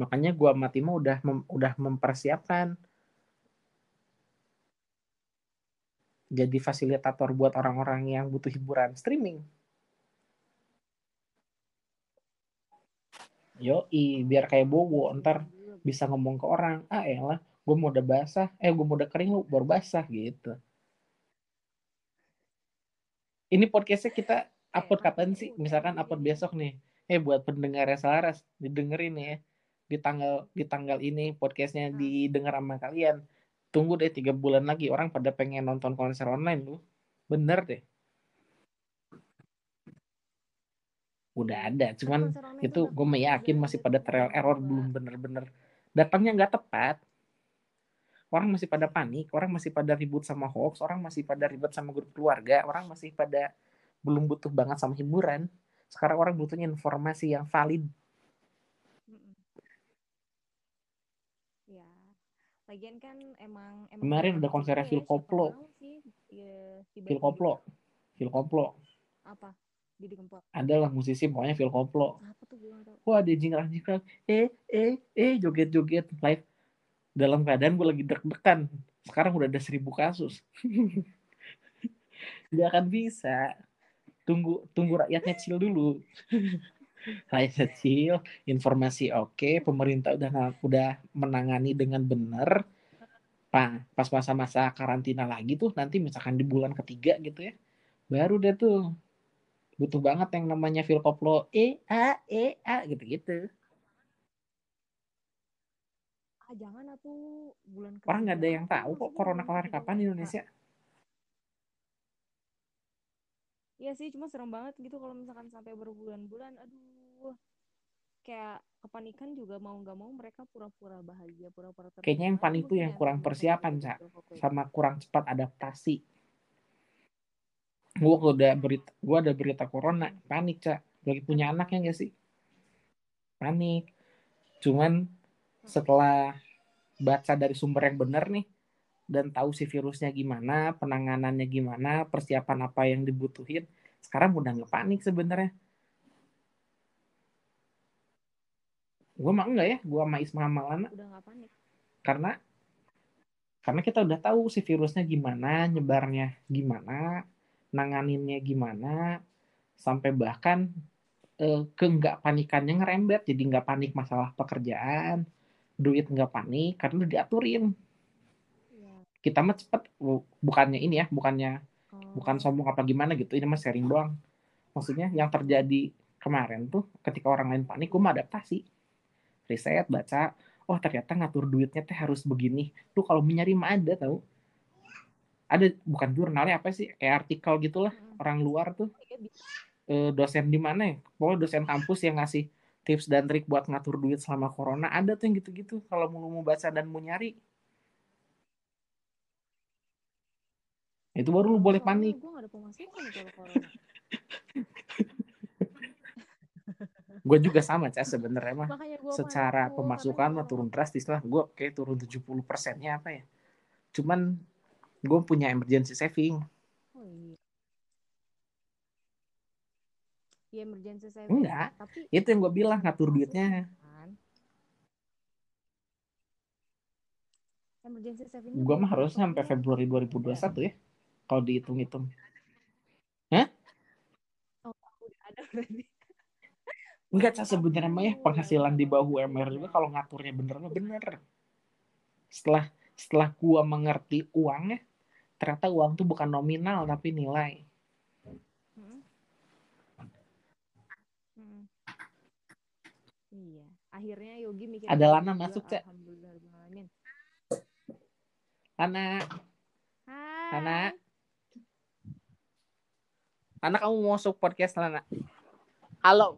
makanya gua sama Timo udah mem- udah mempersiapkan jadi fasilitator buat orang-orang yang butuh hiburan streaming Yoi, biar kayak Bowo, ntar bisa ngomong ke orang, ah elah, gue mau udah basah, eh gue mau udah kering lu baru basah gitu. Ini podcastnya kita upload kapan sih? Misalkan upload besok nih. Eh buat pendengar Selaras, didengerin ya. Di tanggal di tanggal ini podcastnya didengar sama kalian. Tunggu deh tiga bulan lagi orang pada pengen nonton konser online lu. Bener deh. Udah ada, cuman itu gue meyakin masih pada trial error belum bener-bener. Datangnya nggak tepat. Orang masih pada panik orang masih pada ribut sama hoax orang masih pada ribut sama grup keluarga orang masih pada belum butuh banget sama hiburan. Sekarang orang butuhnya informasi yang valid Mm-mm. Ya. Lagian kan emang emang Kemarin udah konsernya ya, Phil Koplo. ya, Phil Koplo. Phil Koplo. Apa? Didi Kempot. adalah musisi pokoknya Phil Koplo. Apa tuh gue tahu. wah dia jingkrak-jingkrak eh eh eh joget-joget live. Dalam keadaan gue lagi deg-degan. Sekarang udah ada seribu kasus. Nggak akan bisa. Tunggu tunggu rakyatnya chill dulu rakyatnya chill informasi oke pemerintah udah udah menangani dengan benar Pak, pas masa-masa karantina lagi tuh nanti misalkan di bulan ketiga gitu ya baru deh tuh. Butuh banget yang namanya Phil Koplo e a e a gitu gitu Ah jangan atuh bulan orang nggak ada yang tahu kok corona kelar kapan di? Indonesia Iya sih, cuma serem banget gitu kalau misalkan sampai berbulan-bulan. Aduh, kayak kepanikan juga mau nggak mau mereka pura-pura bahagia, pura-pura kayaknya yang panik tuh mungkin yang ya, kurang persiapan cak Phil Koplo itu. sama kurang cepat adaptasi. Gue udah berita gue ada berita corona panik cak lagi punya anak ya gak sih? Panik. Cuman setelah baca dari sumber yang benar nih dan tahu si virusnya gimana penanganannya gimana persiapan apa yang dibutuhin sekarang udah nggak panik sebenarnya gue mah enggak ya gue sama Isma Malana Udah nggak panik. karena karena kita udah tahu si virusnya gimana nyebarnya gimana nanganinnya gimana sampai bahkan eh, ke nggak panikannya ngerembet jadi nggak panik masalah pekerjaan duit nggak panik karena udah diaturin. Kita mah cepet Bu- bukannya ini ya bukannya Oh, bukan sombong apa gimana gitu ini mah sharing doang. Maksudnya yang terjadi kemarin tuh ketika orang lain panik gue mah adaptasi. Riset baca oh ternyata ngatur duitnya teh harus begini. Tuh kalau mau nyari mah ada tau. Ada bukan jurnalnya apa sih kayak artikel gitulah mm-mm. orang luar tuh. Eh, dosen di mana ya? Pokoknya dosen kampus yang ngasih tips dan trik buat ngatur duit selama corona ada tuh yang gitu-gitu. Kalau mau mau baca dan mau nyari itu baru lu boleh panik Gue gak ada pemasukan kalau corona. gue juga sama cah sebenarnya mah secara pemasukan mah turun drastis lah gue kayak turun 70 persennya apa ya cuman gue punya emergency saving Oh iya. Ya emergency saving. Enggak. Tapi itu yang gue bilang ngatur duitnya kan? Emergency saving gue mah harusnya sampai Februari 2021 ya kalau dihitung-hitung Hah? berarti. Enggak, Ca, sebenarnya mah ya penghasilan di bawah UMR juga kalau ngaturnya bener mah bener. Setelah setelah gua mengerti uangnya, ternyata uang tuh bukan nominal tapi nilai. Hmm. Hmm. Iya, akhirnya Yogi mikir Ada Lana gitu masuk. Cak. Alhamdulillahirrahmanirrahim. Lana, Hai. Lana. Lana kamu mau masuk podcast Lana? Halo.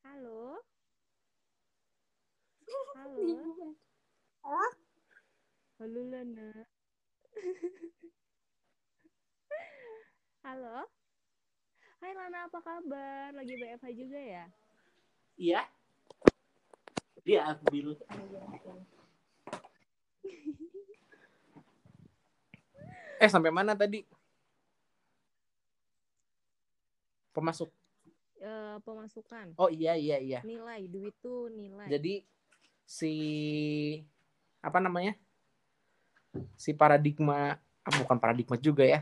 Halo. Halo. Halo Lana. Halo. Hai Lana, apa kabar? Lagi BFH juga ya? Iya. Dia ambil. Eh sampai mana tadi? Pemasuk. Eh, pemasukan, Oh iya iya iya. nilai, duit tuh nilai. Jadi si apa namanya? Si paradigma ah, bukan paradigma juga ya.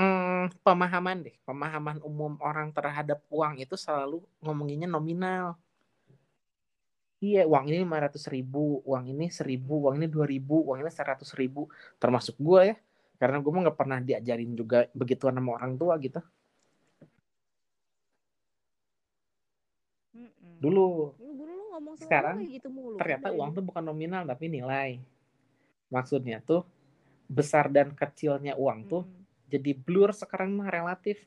Hmm, pemahaman deh, pemahaman umum orang terhadap uang itu selalu ngomonginnya nominal. Iya, uang ini 500 ribu, uang ini 1000, uang ini 2000, uang ini 100 ribu. Termasuk gue ya. Karena gue mah nggak pernah diajarin juga begituan sama orang tua gitu. Mm-mm. Dulu. Lu ngomong Sekarang, gitu mulu. Ternyata uang tuh bukan nominal tapi nilai. Maksudnya tuh besar dan kecilnya uang tuh Mm-mm. jadi blur sekarang mah relatif.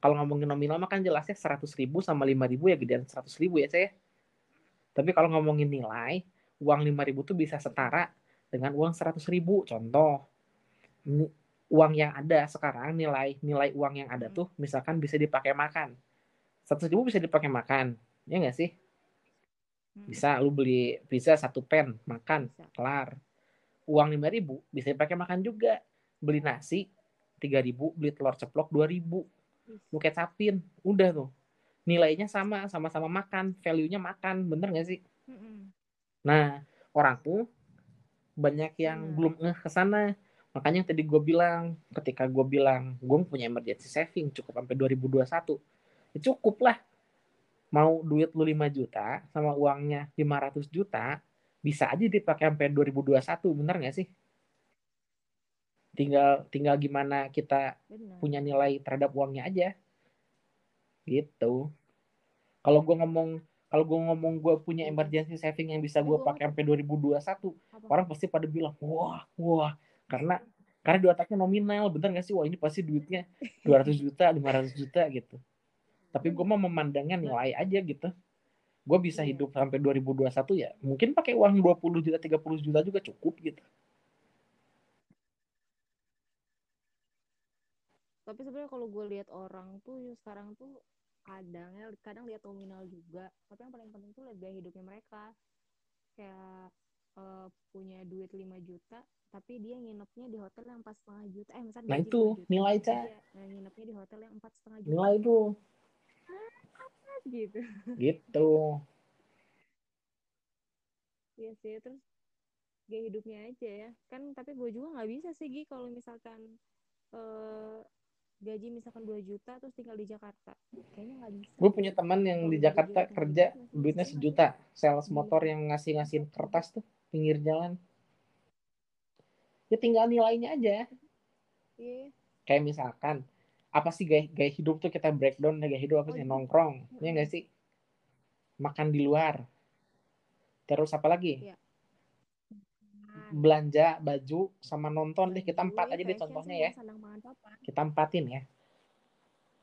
Kalau ngomongin nominal mah kan jelasnya 100 ribu sama 5 ribu ya gedean 100 ribu ya saya. Tapi kalau ngomongin nilai, uang 5 ribu tuh bisa setara dengan uang 100 ribu. Contoh, uang yang ada sekarang nilai nilai uang yang ada Hmm. tuh misalkan bisa dipakai makan. 100 ribu bisa dipakai makan, ya nggak sih? Mm-mm. Bisa lu beli bisa satu pen makan kelar. Uang 5 ribu bisa dipakai makan juga. Beli nasi 3 ribu, beli telur ceplok 2 ribu. Lu kecapin udah tuh nilainya sama sama-sama makan value-nya makan bener gak sih mm-mm. nah orang tuh banyak yang Bener. belum ngeh ke sana makanya yang tadi gue bilang ketika gue bilang gue punya emergency saving cukup sampai 2021 ya cukup lah. Mau duit lu 5 juta sama uangnya 500 juta bisa aja dipakai sampai 2021 bener gak sih? Tinggal tinggal gimana kita Benar. punya nilai terhadap uangnya aja. Gitu. Kalau gue ngomong kalau gue ngomong gue punya emergency saving yang bisa gue pakai sampai 2021 Apa? orang pasti pada bilang wah wah karena karena di otaknya nominal bener gak sih wah ini pasti duitnya 200 juta 500 juta gitu tapi gue mau memandangnya nilai aja gitu gue bisa Iya. hidup sampai 2021 ya mungkin pakai uang 20 juta 30 juta juga cukup gitu Tapi sebenarnya kalau gue lihat orang tuh ya sekarang tuh kadang ya kadang lihat nominal juga. Tapi yang paling penting tuh lihat gaya hidupnya mereka. Kayak eh, punya duit 5 juta tapi dia nginepnya di hotel yang empat setengah juta. Eh misalnya Nah, itu, 5 juta, nilai, tapi Ca. dia, eh, nginepnya di hotel yang empat setengah juta. Nilai tuh gitu. Gitu. Iya sih terus gaya hidupnya aja ya. Kan tapi gue juga nggak bisa sih Gi kalau misalkan eh, gaji misalkan 2 juta terus tinggal di Jakarta. Kayaknya nggak bisa. Gue punya teman yang di Jakarta kerja duitnya sejuta. Sales Iya. motor yang ngasih ngasihin kertas tuh pinggir jalan ya tinggal nilainya aja. Iya. Kayak misalkan apa sih gaya, gaya hidup tuh kita breakdown gaya hidup apa Oh, sih iya. nongkrong ya nggak sih? Makan di luar. Terus apa lagi? Iya. Nah, belanja baju sama nonton deh kita baju, empat iya, aja deh contohnya ya. kita empatin ya.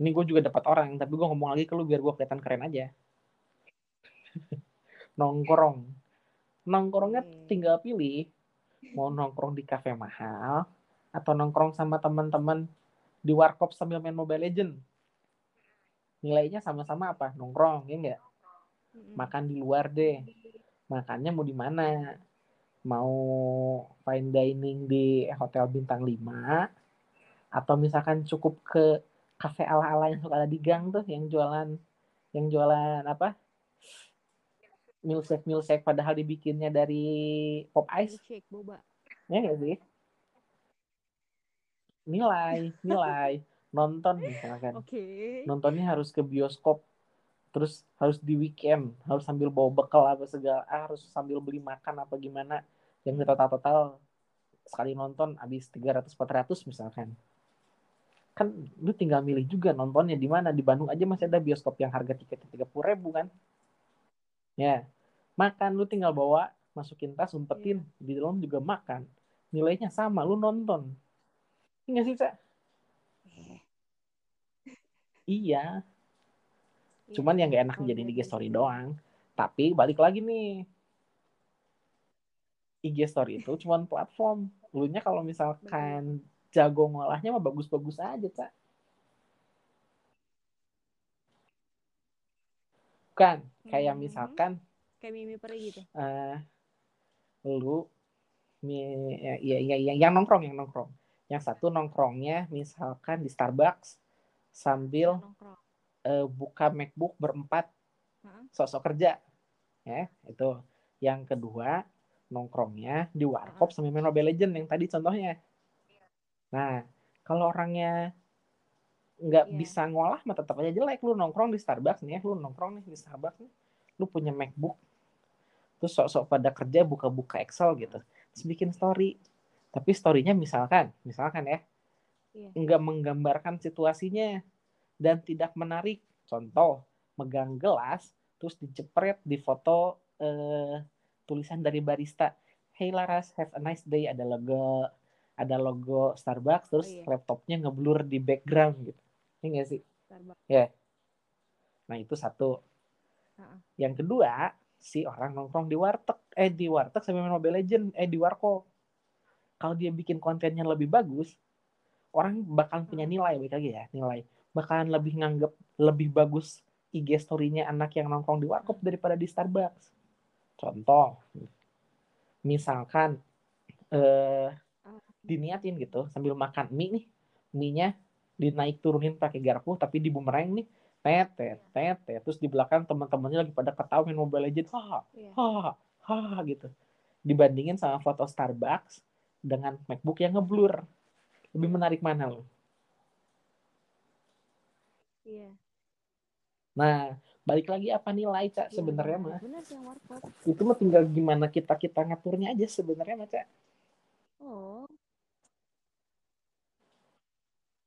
Ini gue juga dapat orang tapi gue ngomong lagi ke lu biar gue kelihatan keren aja. Nongkrong. Nongkrongnya Iya. tinggal pilih mau nongkrong di kafe mahal atau nongkrong sama teman-teman di warkop sambil main Mobile Legend nilainya sama-sama apa? Nongkrong ya enggak makan di luar deh. Makannya mau di mana? Mau fine dining di hotel bintang 5 atau misalkan cukup ke kafe ala-ala yang suka ada di gang tuh yang jualan yang jualan apa milkshake milkshake padahal dibikinnya dari pop ice. Milkshake boba. Ya nggak sih? Nilai nilai. Nonton misalkan. Oke. nontonnya harus ke bioskop terus harus di weekend harus sambil bawa bekal apa segala ah, harus sambil beli makan apa gimana. Yang total total sekali nonton habis 300 400 misalkan. Kan lu tinggal milih juga nontonnya di mana di Bandung aja masih ada bioskop yang harga tiketnya tiga puluh ribu kan ya makan lu tinggal bawa masukin tas umpetin di dalam juga makan. Nilainya sama lu nonton. Enggak sih cak iya. Cuman yang gak enak Oh, jadi iya, di iya, story iya. doang. Tapi balik lagi nih. IG story itu cuman platform. Lu nya kalau misalkan jago ngolahnya mah bagus-bagus aja cak bukan kayak Hmm. misalkan Kayak Mimi Peri gitu. eh lu mi- ya, ya, ya, ya, yang nongkrong yang nongkrong. Yang satu nongkrongnya misalkan di Starbucks sambil Nongkrong. eh, buka MacBook berempat. Sosok kerja ya itu. Yang kedua nongkrongnya di warkop sambil main Mobile Legend yang tadi contohnya. Nah kalau orangnya nggak Iya. bisa ngolah mah tetap aja jelek. Lu nongkrong di Starbucks nih ya lu nongkrong nih di Starbucks nih lu punya MacBook. Terus sok-sok pada kerja buka-buka Excel gitu. Terus bikin story. Tapi storynya misalkan misalkan ya nggak menggambarkan situasinya dan tidak menarik. Contoh megang gelas terus dicepret di foto eh, tulisan dari barista Hey Laras have a nice day. Ada logo ada logo Starbucks terus iya. laptopnya ngeblur di background gitu ini nggak sih? Starbucks. nah itu satu. Heeh. yang kedua si orang nongkrong di warteg. Eh di warteg sambil main Mobile Legend eh di warkop kalau dia bikin kontennya lebih bagus orang bakalan punya nilai. Balik lagi ya nilai. Bakalan lebih nganggep lebih bagus IG story-nya anak yang nongkrong di warkop daripada di Starbucks. Contoh misalkan eh diniatin gitu sambil makan mie nih. Mie-nya dinaik turunin pakai garpu tapi di bumerang nih tetet tetet terus di belakang teman-temannya lagi pada ketawa main Mobile Legends ha Iya. ha ha gitu dibandingin sama foto Starbucks dengan MacBook yang ngeblur lebih menarik mana lo Iya. nah balik lagi apa nilai cak Iya, sebenarnya benar. mah Benar yang itu mah tinggal gimana kita kita ngaturnya aja sebenarnya mah cak Oh.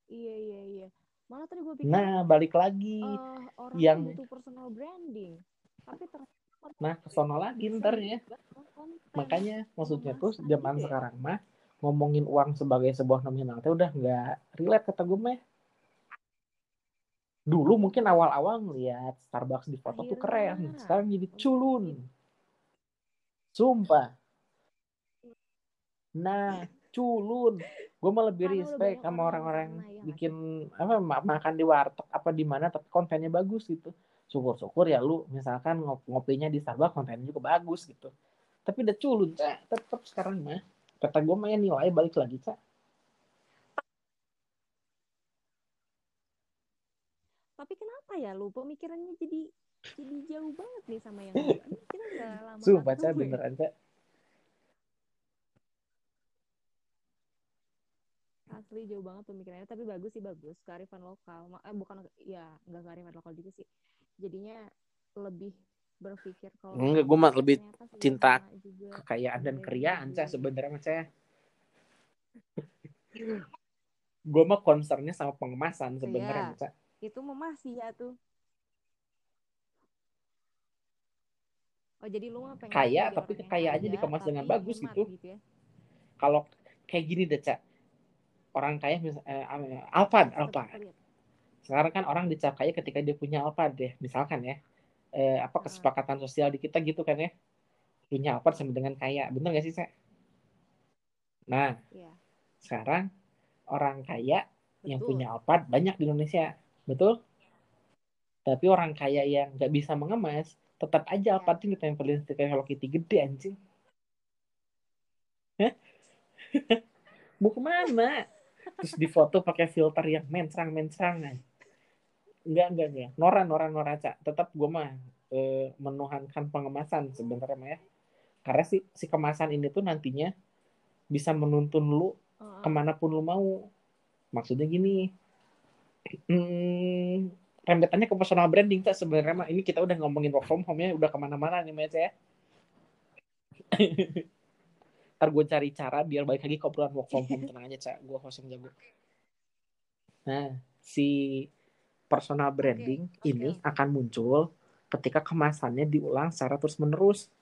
Iya iya iya. Malah tadi gue pikir nah balik lagi. eh, orang yang- tuh butuh personal branding. Tapi ternyata nah kesono lagi ntar ya. makanya maksudnya tuh zaman juga ya. sekarang mah ngomongin uang sebagai sebuah nominal teh udah nggak relate kata gue mah. Dulu mungkin awal-awal ngeliat Starbucks di foto tuh keren sekarang jadi culun. Sumpah. Nah culun. Gue mah lebih Karena respect sama orang orang-orang ya bikin apa ma- makan di warteg apa di mana tapi kontennya bagus gitu. Syukur-syukur ya lu misalkan ngop- ngopinya di Starbucks kontennya juga bagus gitu. Tapi udah culun cak tetap sekarang mah kata gue mah ya nilai balik lagi cak Tapi kenapa ya lu pemikirannya jadi jadi jauh banget nih sama yang kita udah lama sumpah ketemu ya. beneran cak Asli jauh banget pemikirannya, tapi bagus sih bagus. Kearifan lokal, eh, bukan ya nggak kearifan lokal juga sih. Jadinya lebih berpikir kalau Enggak, gua mah lebih cinta kekayaan dan keriaan cak juga. sebenarnya cak gue mah concernnya sama pengemasan sebenarnya Iya. mah, cak Itu mah masih ya tuh. Oh jadi lu mah pengen Kaya, tapi kekayaannya kaya, dikemas dengan bagus hemat gitu. ya. kalau kayak gini deh cak orang kaya misal eh, Alphard Alphard terlihat. sekarang kan orang dicap kaya ketika dia punya Alphard deh misalkan ya eh, apa Heeh. kesepakatan sosial di kita gitu kan ya punya Alphard sama dengan kaya bener gak sih cak nah Iya. sekarang orang kaya yang Betul. punya Alphard banyak di Indonesia betul tapi orang kaya yang nggak bisa mengemas tetap aja Ya. Alphard ini ditempelin stiker Hello Kitty gede anjing Hah? mau ke mana terus difoto pakai filter yang mencrang mencrangan enggak enggak enggak. Nora Nora Nora cak tetap gue mah eh, menuhankan pengemasan sebenarnya mah ya karena si si kemasan ini tuh nantinya bisa menuntun lu Heeh. ke mana pun lu mau. Maksudnya gini hmm, rembetannya ke personal branding tak sebenarnya mah ini kita udah ngomongin work from home ya udah ke mana-mana nih Mas ya ntar gue cari cara biar balik lagi ke obrolan work from home. Tenang aja cak gue host yang jago. Nah si personal branding oke, ini oke. akan muncul ketika kemasannya diulang secara terus menerus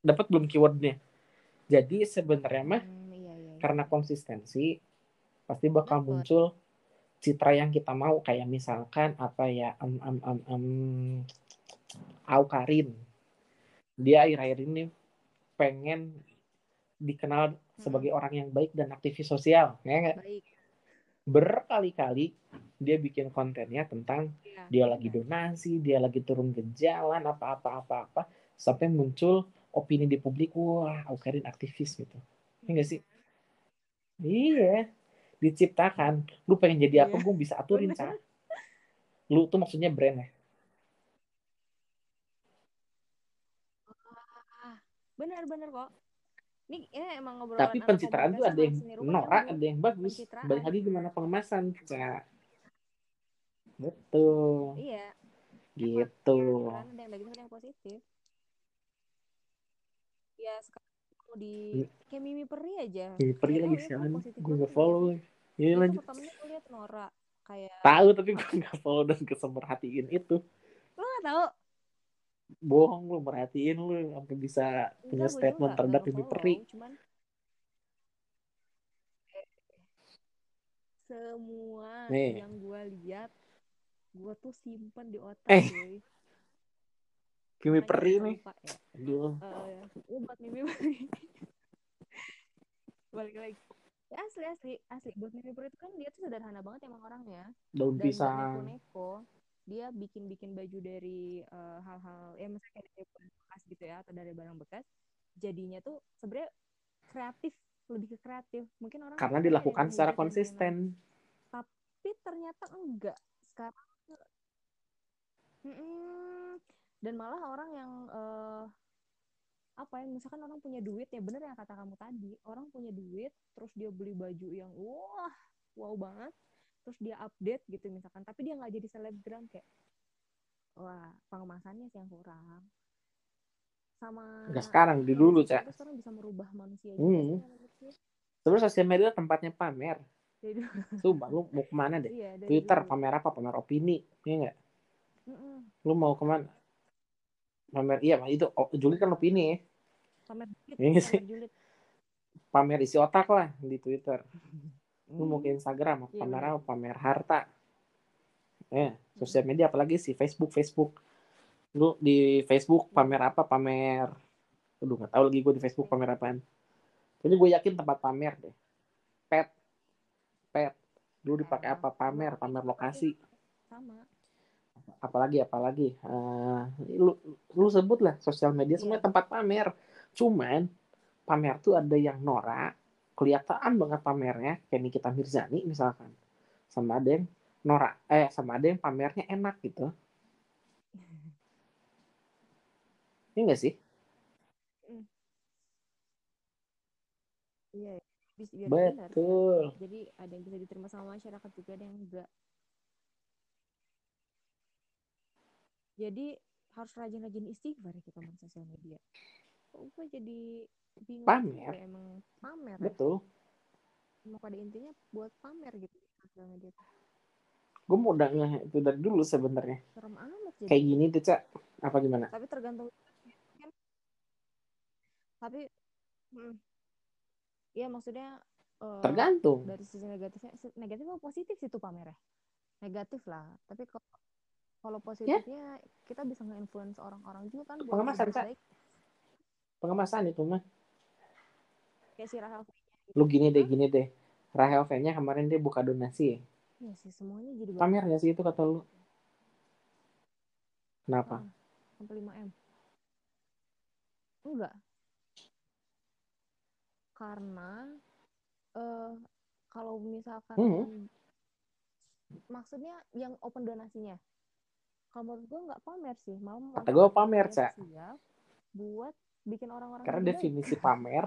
dapat belum keywordnya? Jadi sebenarnya mah Hmm, iya, iya, iya. karena konsistensi pasti bakal Dapet. muncul citra yang kita mau. Kayak misalkan apa ya em em em em Aukarin dia akhir-akhir ini pengen dikenal sebagai orang yang baik dan aktivis sosial ya? Baik. berkali-kali dia bikin kontennya tentang Iya, dia lagi benar. donasi dia lagi turun ke jalan apa-apa apa-apa sampai muncul opini di publik wah Aukarin aktivis gitu. Ya nggak sih? Iya. Diciptakan. Lu pengen jadi apa Iya. gue bisa aturin cah lu tuh maksudnya brand ya benar-benar kok. Ini, ini emang ngobrolan tapi pencitraan tuh ada yang norak ada yang bagus. Pencitraan. balik lagi gimana pengemasan cah betul. Iya, gitu. ada yang negatif ada yang positif. Ya sekarang di kayak Mimi Peri aja. pergi Nggak lagi positif gue gitu. follow ini Itu lanjut. pertamanya gue liat Nora kayak tahu tapi gue nggak follow dan kesemerhatiin itu. Lo nggak tahu bohong lu merhatiin lu sampai bisa punya enggak juga statement terhadap nge-follow, Peri cuman semua Nih. yang gue lihat gue tuh simpen di otak Eh. Makanya Peri nih. lupa ya. Aduh. Uh, buat Mimi Peri balik lagi. Ya asli asli asli. Buat Mimi Peri itu kan dia tuh sederhana banget emang orangnya. Daun dan pisang. neko-neko dia bikin-bikin baju dari eh, hal-hal ya misalnya kayak dari barang bekas gitu ya atau dari barang bekas jadinya tuh sebenarnya kreatif lebih ke kreatif. Mungkin orang karena dilakukan kayak secara dan konsisten. Tapi ternyata enggak. Sekarang Mm-mm. dan malah orang yang eh, apa ya misalkan orang punya duit ya bener yang kata kamu tadi. Orang punya duit terus dia beli baju yang wah wow banget terus dia update gitu misalkan tapi dia nggak jadi selebgram kayak wah pengemasannya sih yang kurang sama Nggak sekarang, di dulu, Cak. sekarang bisa merubah manusia Hmm. sebenarnya sosial media tempatnya pamer. Sumpah lu mau ke mana deh iya Twitter dulu. pamer apa pamer opini iya nggak Mm-mm. lu mau ke mana pamer iya itu oh, Juli kan opini ya pamer julid Iya sih. pamer julid pamer isi otak lah di Twitter lu mau ke Hmm. Instagram Iya, pamer apa pamer harta. Ya sosial media apalagi sih? Facebook Facebook. Lu di Facebook pamer apa? Pamer Aduh nggak tahu lagi gue di Facebook pamer apaan. Pokoknya gue yakin tempat pamer deh. Pet. Pet. Lu dipakai apa? Pamer pamer lokasi. Sama. Apalagi apalagi. Eh, lu lu sebut lah sosial media Iya. semuanya tempat pamer. Cuman pamer tuh ada yang norak kelihatan banget pamernya kayak Nikita Mirzani misalkan. Sama ada yang norak eh sama ada yang pamernya enak gitu. Ini enggak sih? Iya bisa biar benar. Betul. Jadi ada yang bisa diterima sama masyarakat juga ada yang enggak. Jadi harus rajin-rajin istighfar ya kita main sosial media gue jadi bingung Pamer. juga emang pamer ya. Betul. Emang pada intinya buat pamer gitu sosial media gue mau udah nge itu dari dulu sebenarnya. Serem amat jadi. Kayak gini tuh cak apa gimana? Tapi tergantung kan. Tapi mm, iya maksudnya eh, tergantung. dari sisi negatifnya negatif atau positif sih tuh pamer ya? Negatif lah. Tapi kalau kalau positifnya kita bisa nge-influence orang-orang juga kan buat Pengemasan, baik pengemasan itu mah. Kayak si Rahel lu gini deh gini deh. Rahel V-nya kemarin dia buka donasi. Ya. Iya sih semuanya jadi pamer gak sih itu kata lu? Kenapa? Sampai 5 m. Enggak. Karena eh kalau misalkan Hmm. maksudnya yang open donasinya. Kalau menurut gue nggak pamer sih malah Kata gue pamer, Cak. sosial buat bikin orang-orang karena baik. definisi pamer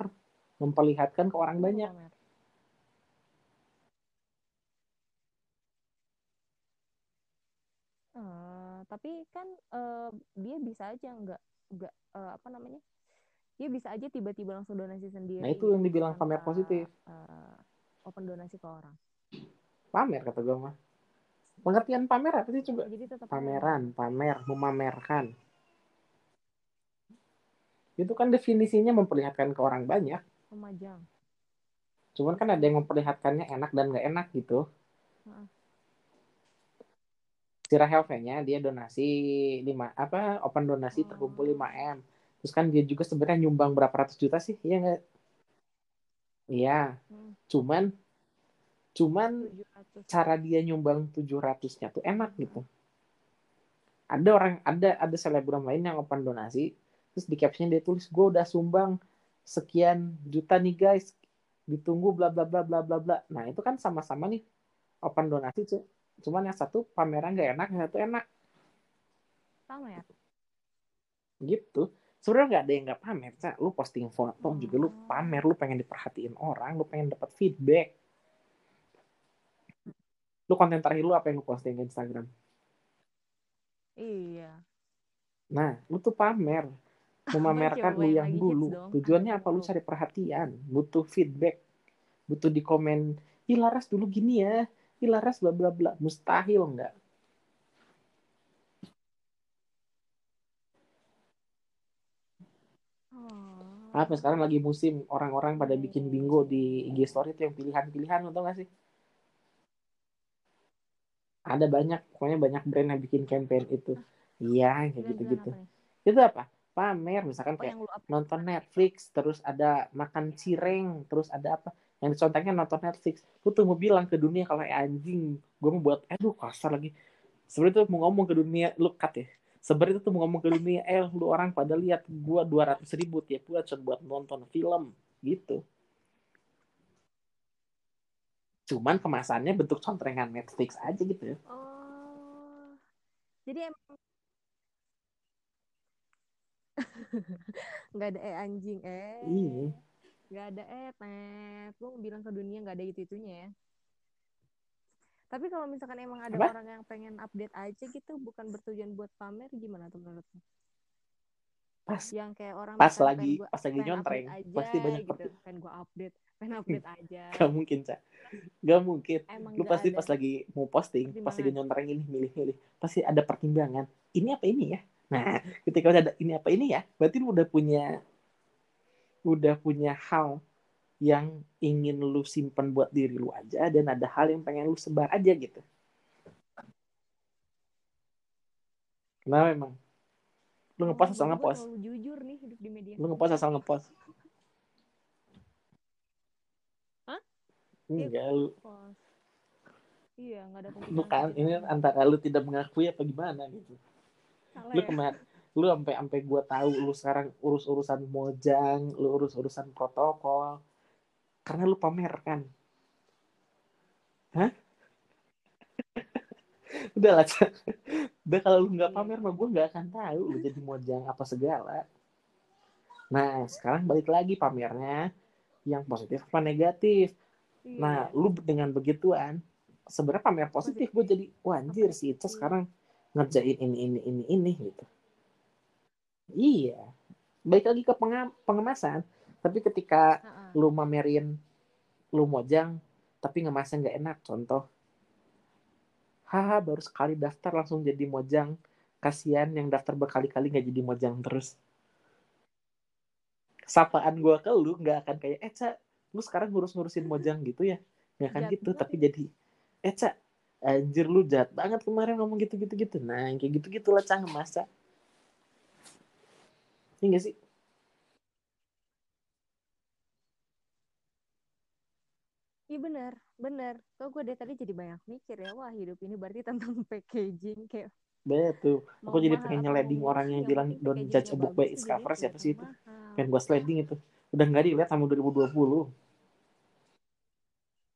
memperlihatkan ke orang banyak. Pamer? Eh, tapi kan eh, dia bisa aja nggak nggak eh, apa namanya? Dia bisa aja tiba-tiba langsung donasi sendiri nah itu yang gitu dibilang pamer tanpa positif. Eh, open donasi ke orang. Pamer kata gue mah. Pengertian pamer apa sih coba? Jadi tetap aja pameran pamer memamerkan itu kan definisinya memperlihatkan ke orang banyak. Memajang. Cuman kan ada yang memperlihatkannya enak dan nggak enak gitu. Heeh. si Rahel V-nya dia donasi lima apa open donasi Oh. terkumpul 5 m. Terus kan dia juga sebenarnya nyumbang berapa ratus juta sih iya nggak? Iya. Hmm. cuman cuman 700 cara dia nyumbang 700-nya tuh enak gitu. Ada orang ada ada selebgram lain yang open donasi terus di captionnya dia tulis gue udah sumbang sekian juta nih guys. Ditunggu bla bla bla bla bla bla. Nah itu kan sama-sama nih open donasi cu. Cuman yang satu pameran gak enak yang satu enak. Pamer. Gitu. Sebenarnya nggak ada yang nggak pamer Ca. lu posting foto juga lu Oh. pamer lu pengen diperhatiin orang lu pengen dapat feedback. Lu konten terakhir lu apa yang lu posting ke Instagram? Iya. Nah lu tuh pamer memamerkan lu yang dulu tujuannya Apa? Lu dulu? cari perhatian. Butuh feedback. Butuh di komen ih Laras dulu gini ya. Ih Laras bla bla bla. Mustahil nggak? Oh. apa sekarang lagi musim. Orang-orang pada Iya, bikin iya, bingo di IG story itu yang pilihan-pilihan lu tau gak sih? Ada banyak. Pokoknya banyak brand yang bikin campaign itu. Iya kayak gitu-gitu. itu apa pamer misalkan kayak nonton Netflix terus ada makan cireng terus ada apa yang dicontohnya nonton Netflix. Lu tuh mau bilang ke dunia kalau eh, anjing gue mau buat lu kasar lagi. Sebenarnya tuh mau ngomong ke dunia lu cut ya. Sebenarnya tuh mau ngomong ke dunia eh lu orang pada lihat gua dua ratus ribu tiap bulan cuma buat nonton film gitu. Cuman kemasannya bentuk contrengan Netflix aja gitu ya. Oh. Jadi emang nggak ada eh anjing eh. Iya. nggak ada eh tet lu bilang ke dunia nggak ada itu itunya ya. Tapi kalau misalkan emang ada Apa? orang yang pengen update aja gitu bukan bertujuan buat pamer gimana tuh menurut lu? pas yang kayak orang pas lagi gua- pas lagi nyontreng. aja, pasti banyak gitu. pengen gua update pengen update aja. Gak mungkin cak gak mungkin. Emang lu nggak pasti ada. pas lagi mau posting pas lagi nyontreng ini milih-milih pasti ada pertimbangan. Ini apa ini ya nah ketika udah ada ini apa ini ya berarti lu udah punya udah punya hal yang ingin lu simpan buat diri lu aja dan ada hal yang pengen lu sebar aja gitu. Nah memang lu ngepost asal ngepost. jujur nih hidup di media. Lu ngepost asal ngepost. Hah? enggak lu Post. iya nggak ada lu pemikiran kan ini antara lu tidak mengakui apa gimana gitu Lu ya? kemarin lu sampai sampai gua tahu lu sekarang urus urusan mojang lu urus urusan protokol. Karena lu pamer kan? Hah? Udah lah udah kalau lu nggak pamer mah gue nggak akan tahu lu jadi mojang apa segala. Nah sekarang balik lagi pamernya. Yang positif apa negatif? Iya. nah lu dengan begituan sebenarnya pamer positif gue jadi wah anjir si Ica sekarang ngerjain ini ini ini ini gitu. Iya. Baik lagi ke pengam- pengemasan. Tapi ketika Ha-ha. lu mamerin lu mojang tapi ngemasnya nggak enak contoh. Haha baru sekali daftar langsung jadi mojang. Kasihan yang daftar berkali-kali nggak jadi mojang terus. Sapaan gue ke lu nggak akan kayak eh Ca, lu sekarang ngurus-ngurusin mojang gitu ya. Nggak akan gitu tapi ya. jadi eh Ca, anjir lu jahat banget kemarin ngomong gitu-gitu gitu nah yang kayak gitu-gitu lah Ca ngemasa Iya nggak sih? Iya benar, benar. Kok gue dari tadi jadi banyak mikir ya, wah hidup ini berarti tentang packaging kayak betul. Aku jadi pengen nyeleding orang yang bilang don't packagingnya judge a book by its cover siapa sih itu? pengen gue sliding itu. Udah nggak dilihat sama 2020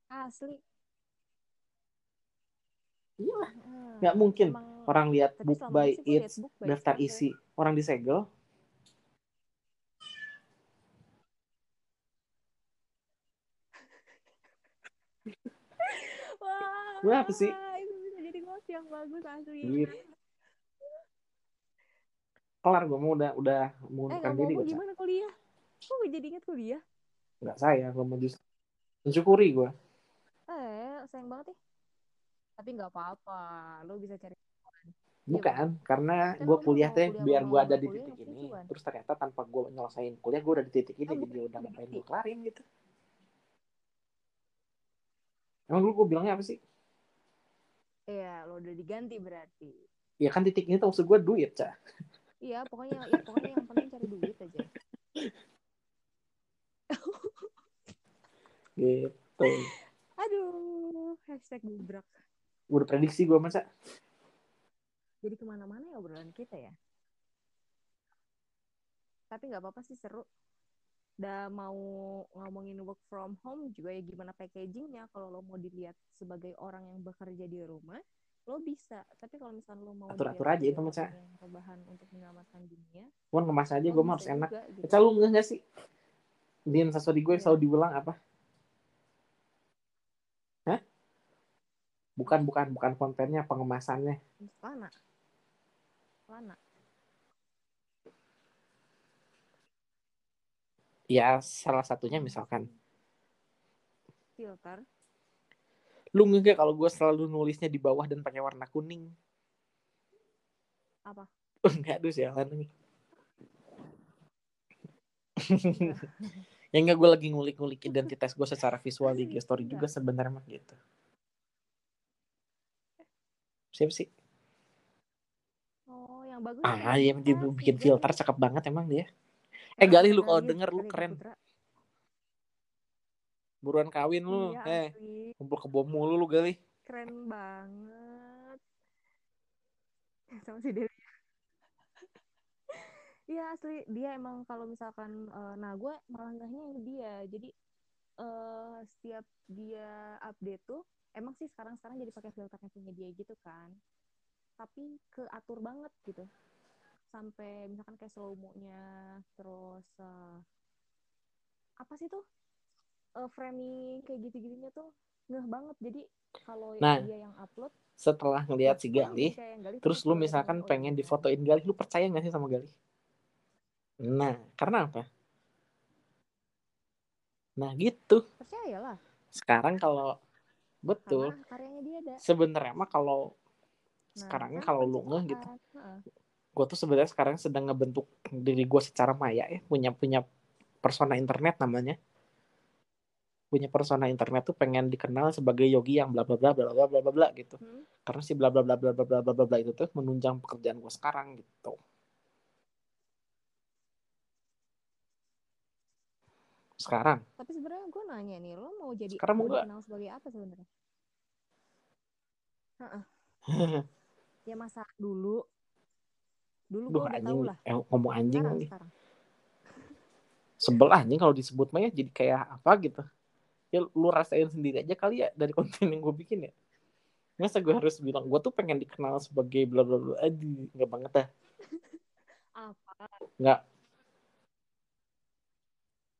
Asli. Iyalah, Nggak mungkin Emang, orang lihat book by it, daftar by daftar it. isi, orang disegel. Wah, apa sih? Itu bisa jadi quotes yang bagus asli. Iya. Kelar gue mau udah udah eh, mengundurkan eh, diri gue. Gimana kuliah? Kok gue jadi inget kuliah? Enggak saya, gue mau justru mensyukuri gue. Eh, sayang banget ya. Tapi nggak apa-apa, lo bisa cari. Bukan, karena Kan gue kuliah teh biar gue ada di titik ini. Terus ternyata tanpa gue nyelesain kuliah, gue udah di titik ini. Oh, jadi udah ngapain gue kelarin gitu. Emang dulu gue bilangnya apa sih? Iya, lo udah diganti berarti. Ya kan titik ini tuh maksud gue duit, Cah. Iya, pokoknya ya pokoknya yang penting cari duit aja. Gitu. Aduh, hashtag gubrak. Udah prediksi gue masa. Jadi ke mana-mana ya obrolan kita ya. Tapi nggak apa-apa sih seru. Udah mau ngomongin work from home juga ya gimana packagingnya. Kalau lo mau dilihat sebagai orang yang bekerja di rumah, lo bisa. Tapi kalau misalnya lo mau Atur-atur dilihat aja itu, Mas, orang yang rebahan untuk menyelamatkan dunia, Cuman ngemas aja gue mah harus enak. juga gitu. Eca lu nggak nggak sih? Di instastory gue Iya. selalu diulang apa? Hah? Bukan, bukan, bukan kontennya, pengemasannya. Lana. Lana. Ya, salah satunya misalkan. Filter. Lu nggak kalau gue selalu nulisnya di bawah dan pakai warna kuning? Apa? Enggak, aduh sialan nih. ya enggak gue lagi ngulik-ngulik identitas gue secara visual di story juga sebenarnya gitu. Siapa sih? Oh, yang bagus. Ah, yang dia kita bikin filter cakep banget emang dia. Eh Galih lu kalau denger lu keren. Putra. Buruan kawin lu. Iya, Eh, asli. kumpul ke bom mulu lu Galih. Keren banget. Sama si Dewi. Iya asli dia emang kalau misalkan eh, nah gue yang dia jadi eh setiap dia update tuh emang sih sekarang sekarang jadi pakai filternya punya dia gitu kan tapi keatur banget gitu sampai misalkan kayak slow mo-nya terus eh, apa sih tuh Eh, framing kayak gitu-gitunya tuh ngeh banget jadi kalau Nah, dia yang upload Setelah ngeliat si Galih, Galih terus lu misalkan oh, pengen iya. difotoin Galih, lu percaya gak sih sama Galih? Nah, karena apa? Nah gitu. percayalah Sekarang kalau betul, karena karyanya dia ada sebenarnya mah kalau Nah, sekarangnya kan kalau lu ngeh gitu. Heeh. gue tuh sebenarnya sekarang sedang ngebentuk diri gue secara maya ya, punya punya persona internet namanya. Punya persona internet tuh pengen dikenal sebagai yogi yang bla bla bla bla bla bla bla bla gitu. Hmm. Karena si bla bla bla bla bla bla bla bla bla itu tuh menunjang pekerjaan gue sekarang gitu. Sekarang Tapi sebenarnya gue nanya nih, lo mau jadi Sekarang mau dikenal sebagai apa sebenarnya? Heeh. Ya masa dulu, dulu gue udah anjing, tahu lah. eh, ngomong anjing Sekarang lagi. sekarang. Sebel anjing kalau disebut mah ya jadi kayak apa gitu. Ya lu rasain sendiri aja kali ya dari konten yang gue bikin ya. Masa gue harus bilang, gue tuh pengen dikenal sebagai bla bla bla. Aduh, nggak banget dah. Apa? Nggak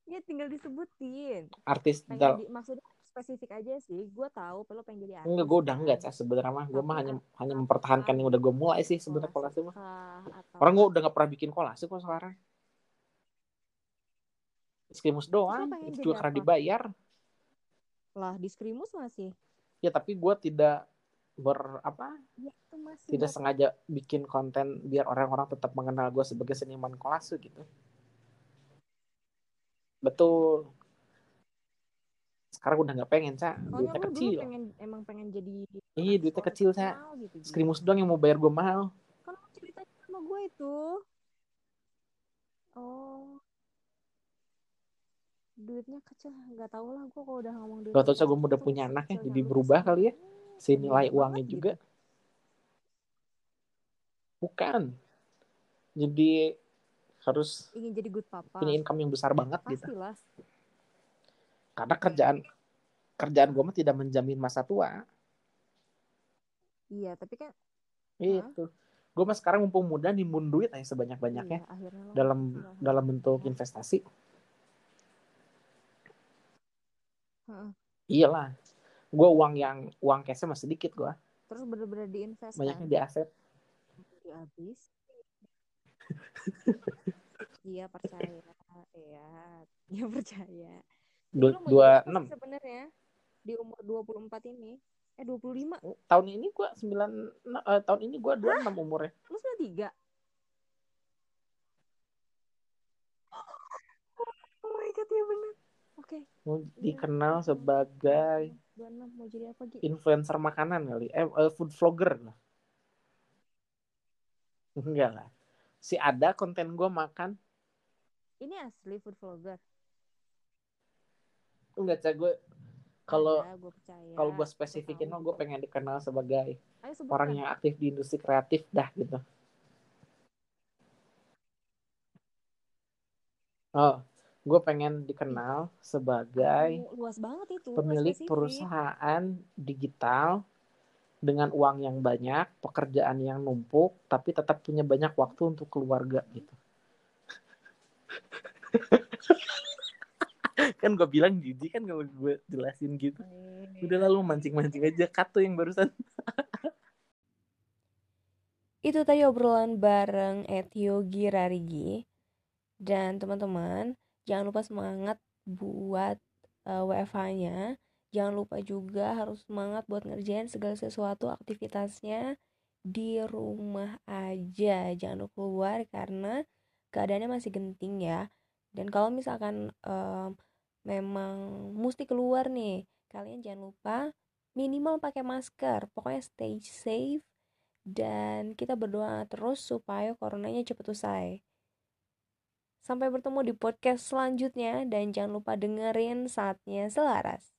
Ya tinggal disebutin. artis Pengen dal- di, maksudnya spesifik aja sih. Gue tahu, lo pengen jadi artis. Enggak, gue udah kan. enggak cah sebenarnya mah. Gue mah hanya ap- hanya mempertahankan yang udah gue mulai sih sebenarnya kolase mah. Orang gue udah gak pernah bikin kolase kok sekarang. Skimus doang, itu juga karena dibayar. lah di Skrimus masih. Ya tapi gue tidak ber apa Ya itu masih. tidak Bok. sengaja bikin konten biar orang-orang tetap mengenal gue sebagai seniman kolase gitu. Betul. Sekarang udah nggak pengen, Cak. Soalnya Duitnya kecil. pengen emang pengen jadi Iya, duitnya kecil, terkenal gitu. Ji. Skrimus doang yang mau bayar gue mahal. Kan cerita sama gue itu. Oh. Duitnya kecil, nggak tahu lah gue kalau udah ngomong duit. Gak tau, kecil gue udah punya anak ya, jadi berubah kali ya. sebenarnya Senilai uangnya juga. gitu. Bukan. Jadi harus Ingin jadi good papa. punya income yang besar banget gitu. Pastilah. Karena kerjaan kerjaan gue mah tidak menjamin masa tua. Iya, tapi kan Itu. Gue mah sekarang mumpung muda nimbun duit aja sebanyak-banyaknya iya, akhirnya lo dalam dalam bentuk investasi. Heeh. Iyalah. gue uang yang uang cashnya masih dikit gue terus bener-bener diinvest banyaknya kan di aset habis iya percaya. Iya dia percaya. Dua dua enam. sebenarnya? Di umur 24 ini? Eh 25 tahun ini gue sembilan eh, tahun ini gue dua enam umurnya. Lu 93 oh my god ya bener. Oke. Mau dikenal sebagai 26 mau jadi apa Gi? influencer makanan kali. Eh, eh, food vlogger. Lah enggak lah. Si ada konten gue makan ini asli food vlogger. Enggak cah gue kalau percaya. kalau gue spesifikin mah gue pengen dikenal sebagai Ayo orang yang aktif di industri kreatif dah gitu. Oh gue pengen dikenal sebagai Oh, luas banget itu pemilik spesifik. perusahaan digital dengan uang yang banyak, pekerjaan yang numpuk, tapi tetap punya banyak waktu untuk keluarga gitu. Kan gue bilang jijik kan kalau gue jelasin gitu. Eh, Udah lalu mancing-mancing aja kata yang barusan. Itu tadi obrolan bareng Etio Girarigi. Dan teman-teman, jangan lupa semangat buat uh, WFH-nya. Jangan lupa juga harus semangat buat ngerjain segala sesuatu aktivitasnya di rumah aja. Jangan lupa keluar karena keadaannya masih genting ya. Dan kalau misalkan um, memang mesti keluar nih kalian jangan lupa minimal pakai masker. Pokoknya stay safe dan kita berdoa terus supaya coronanya cepat usai. Sampai bertemu di podcast selanjutnya dan jangan lupa dengerin saatnya selaras.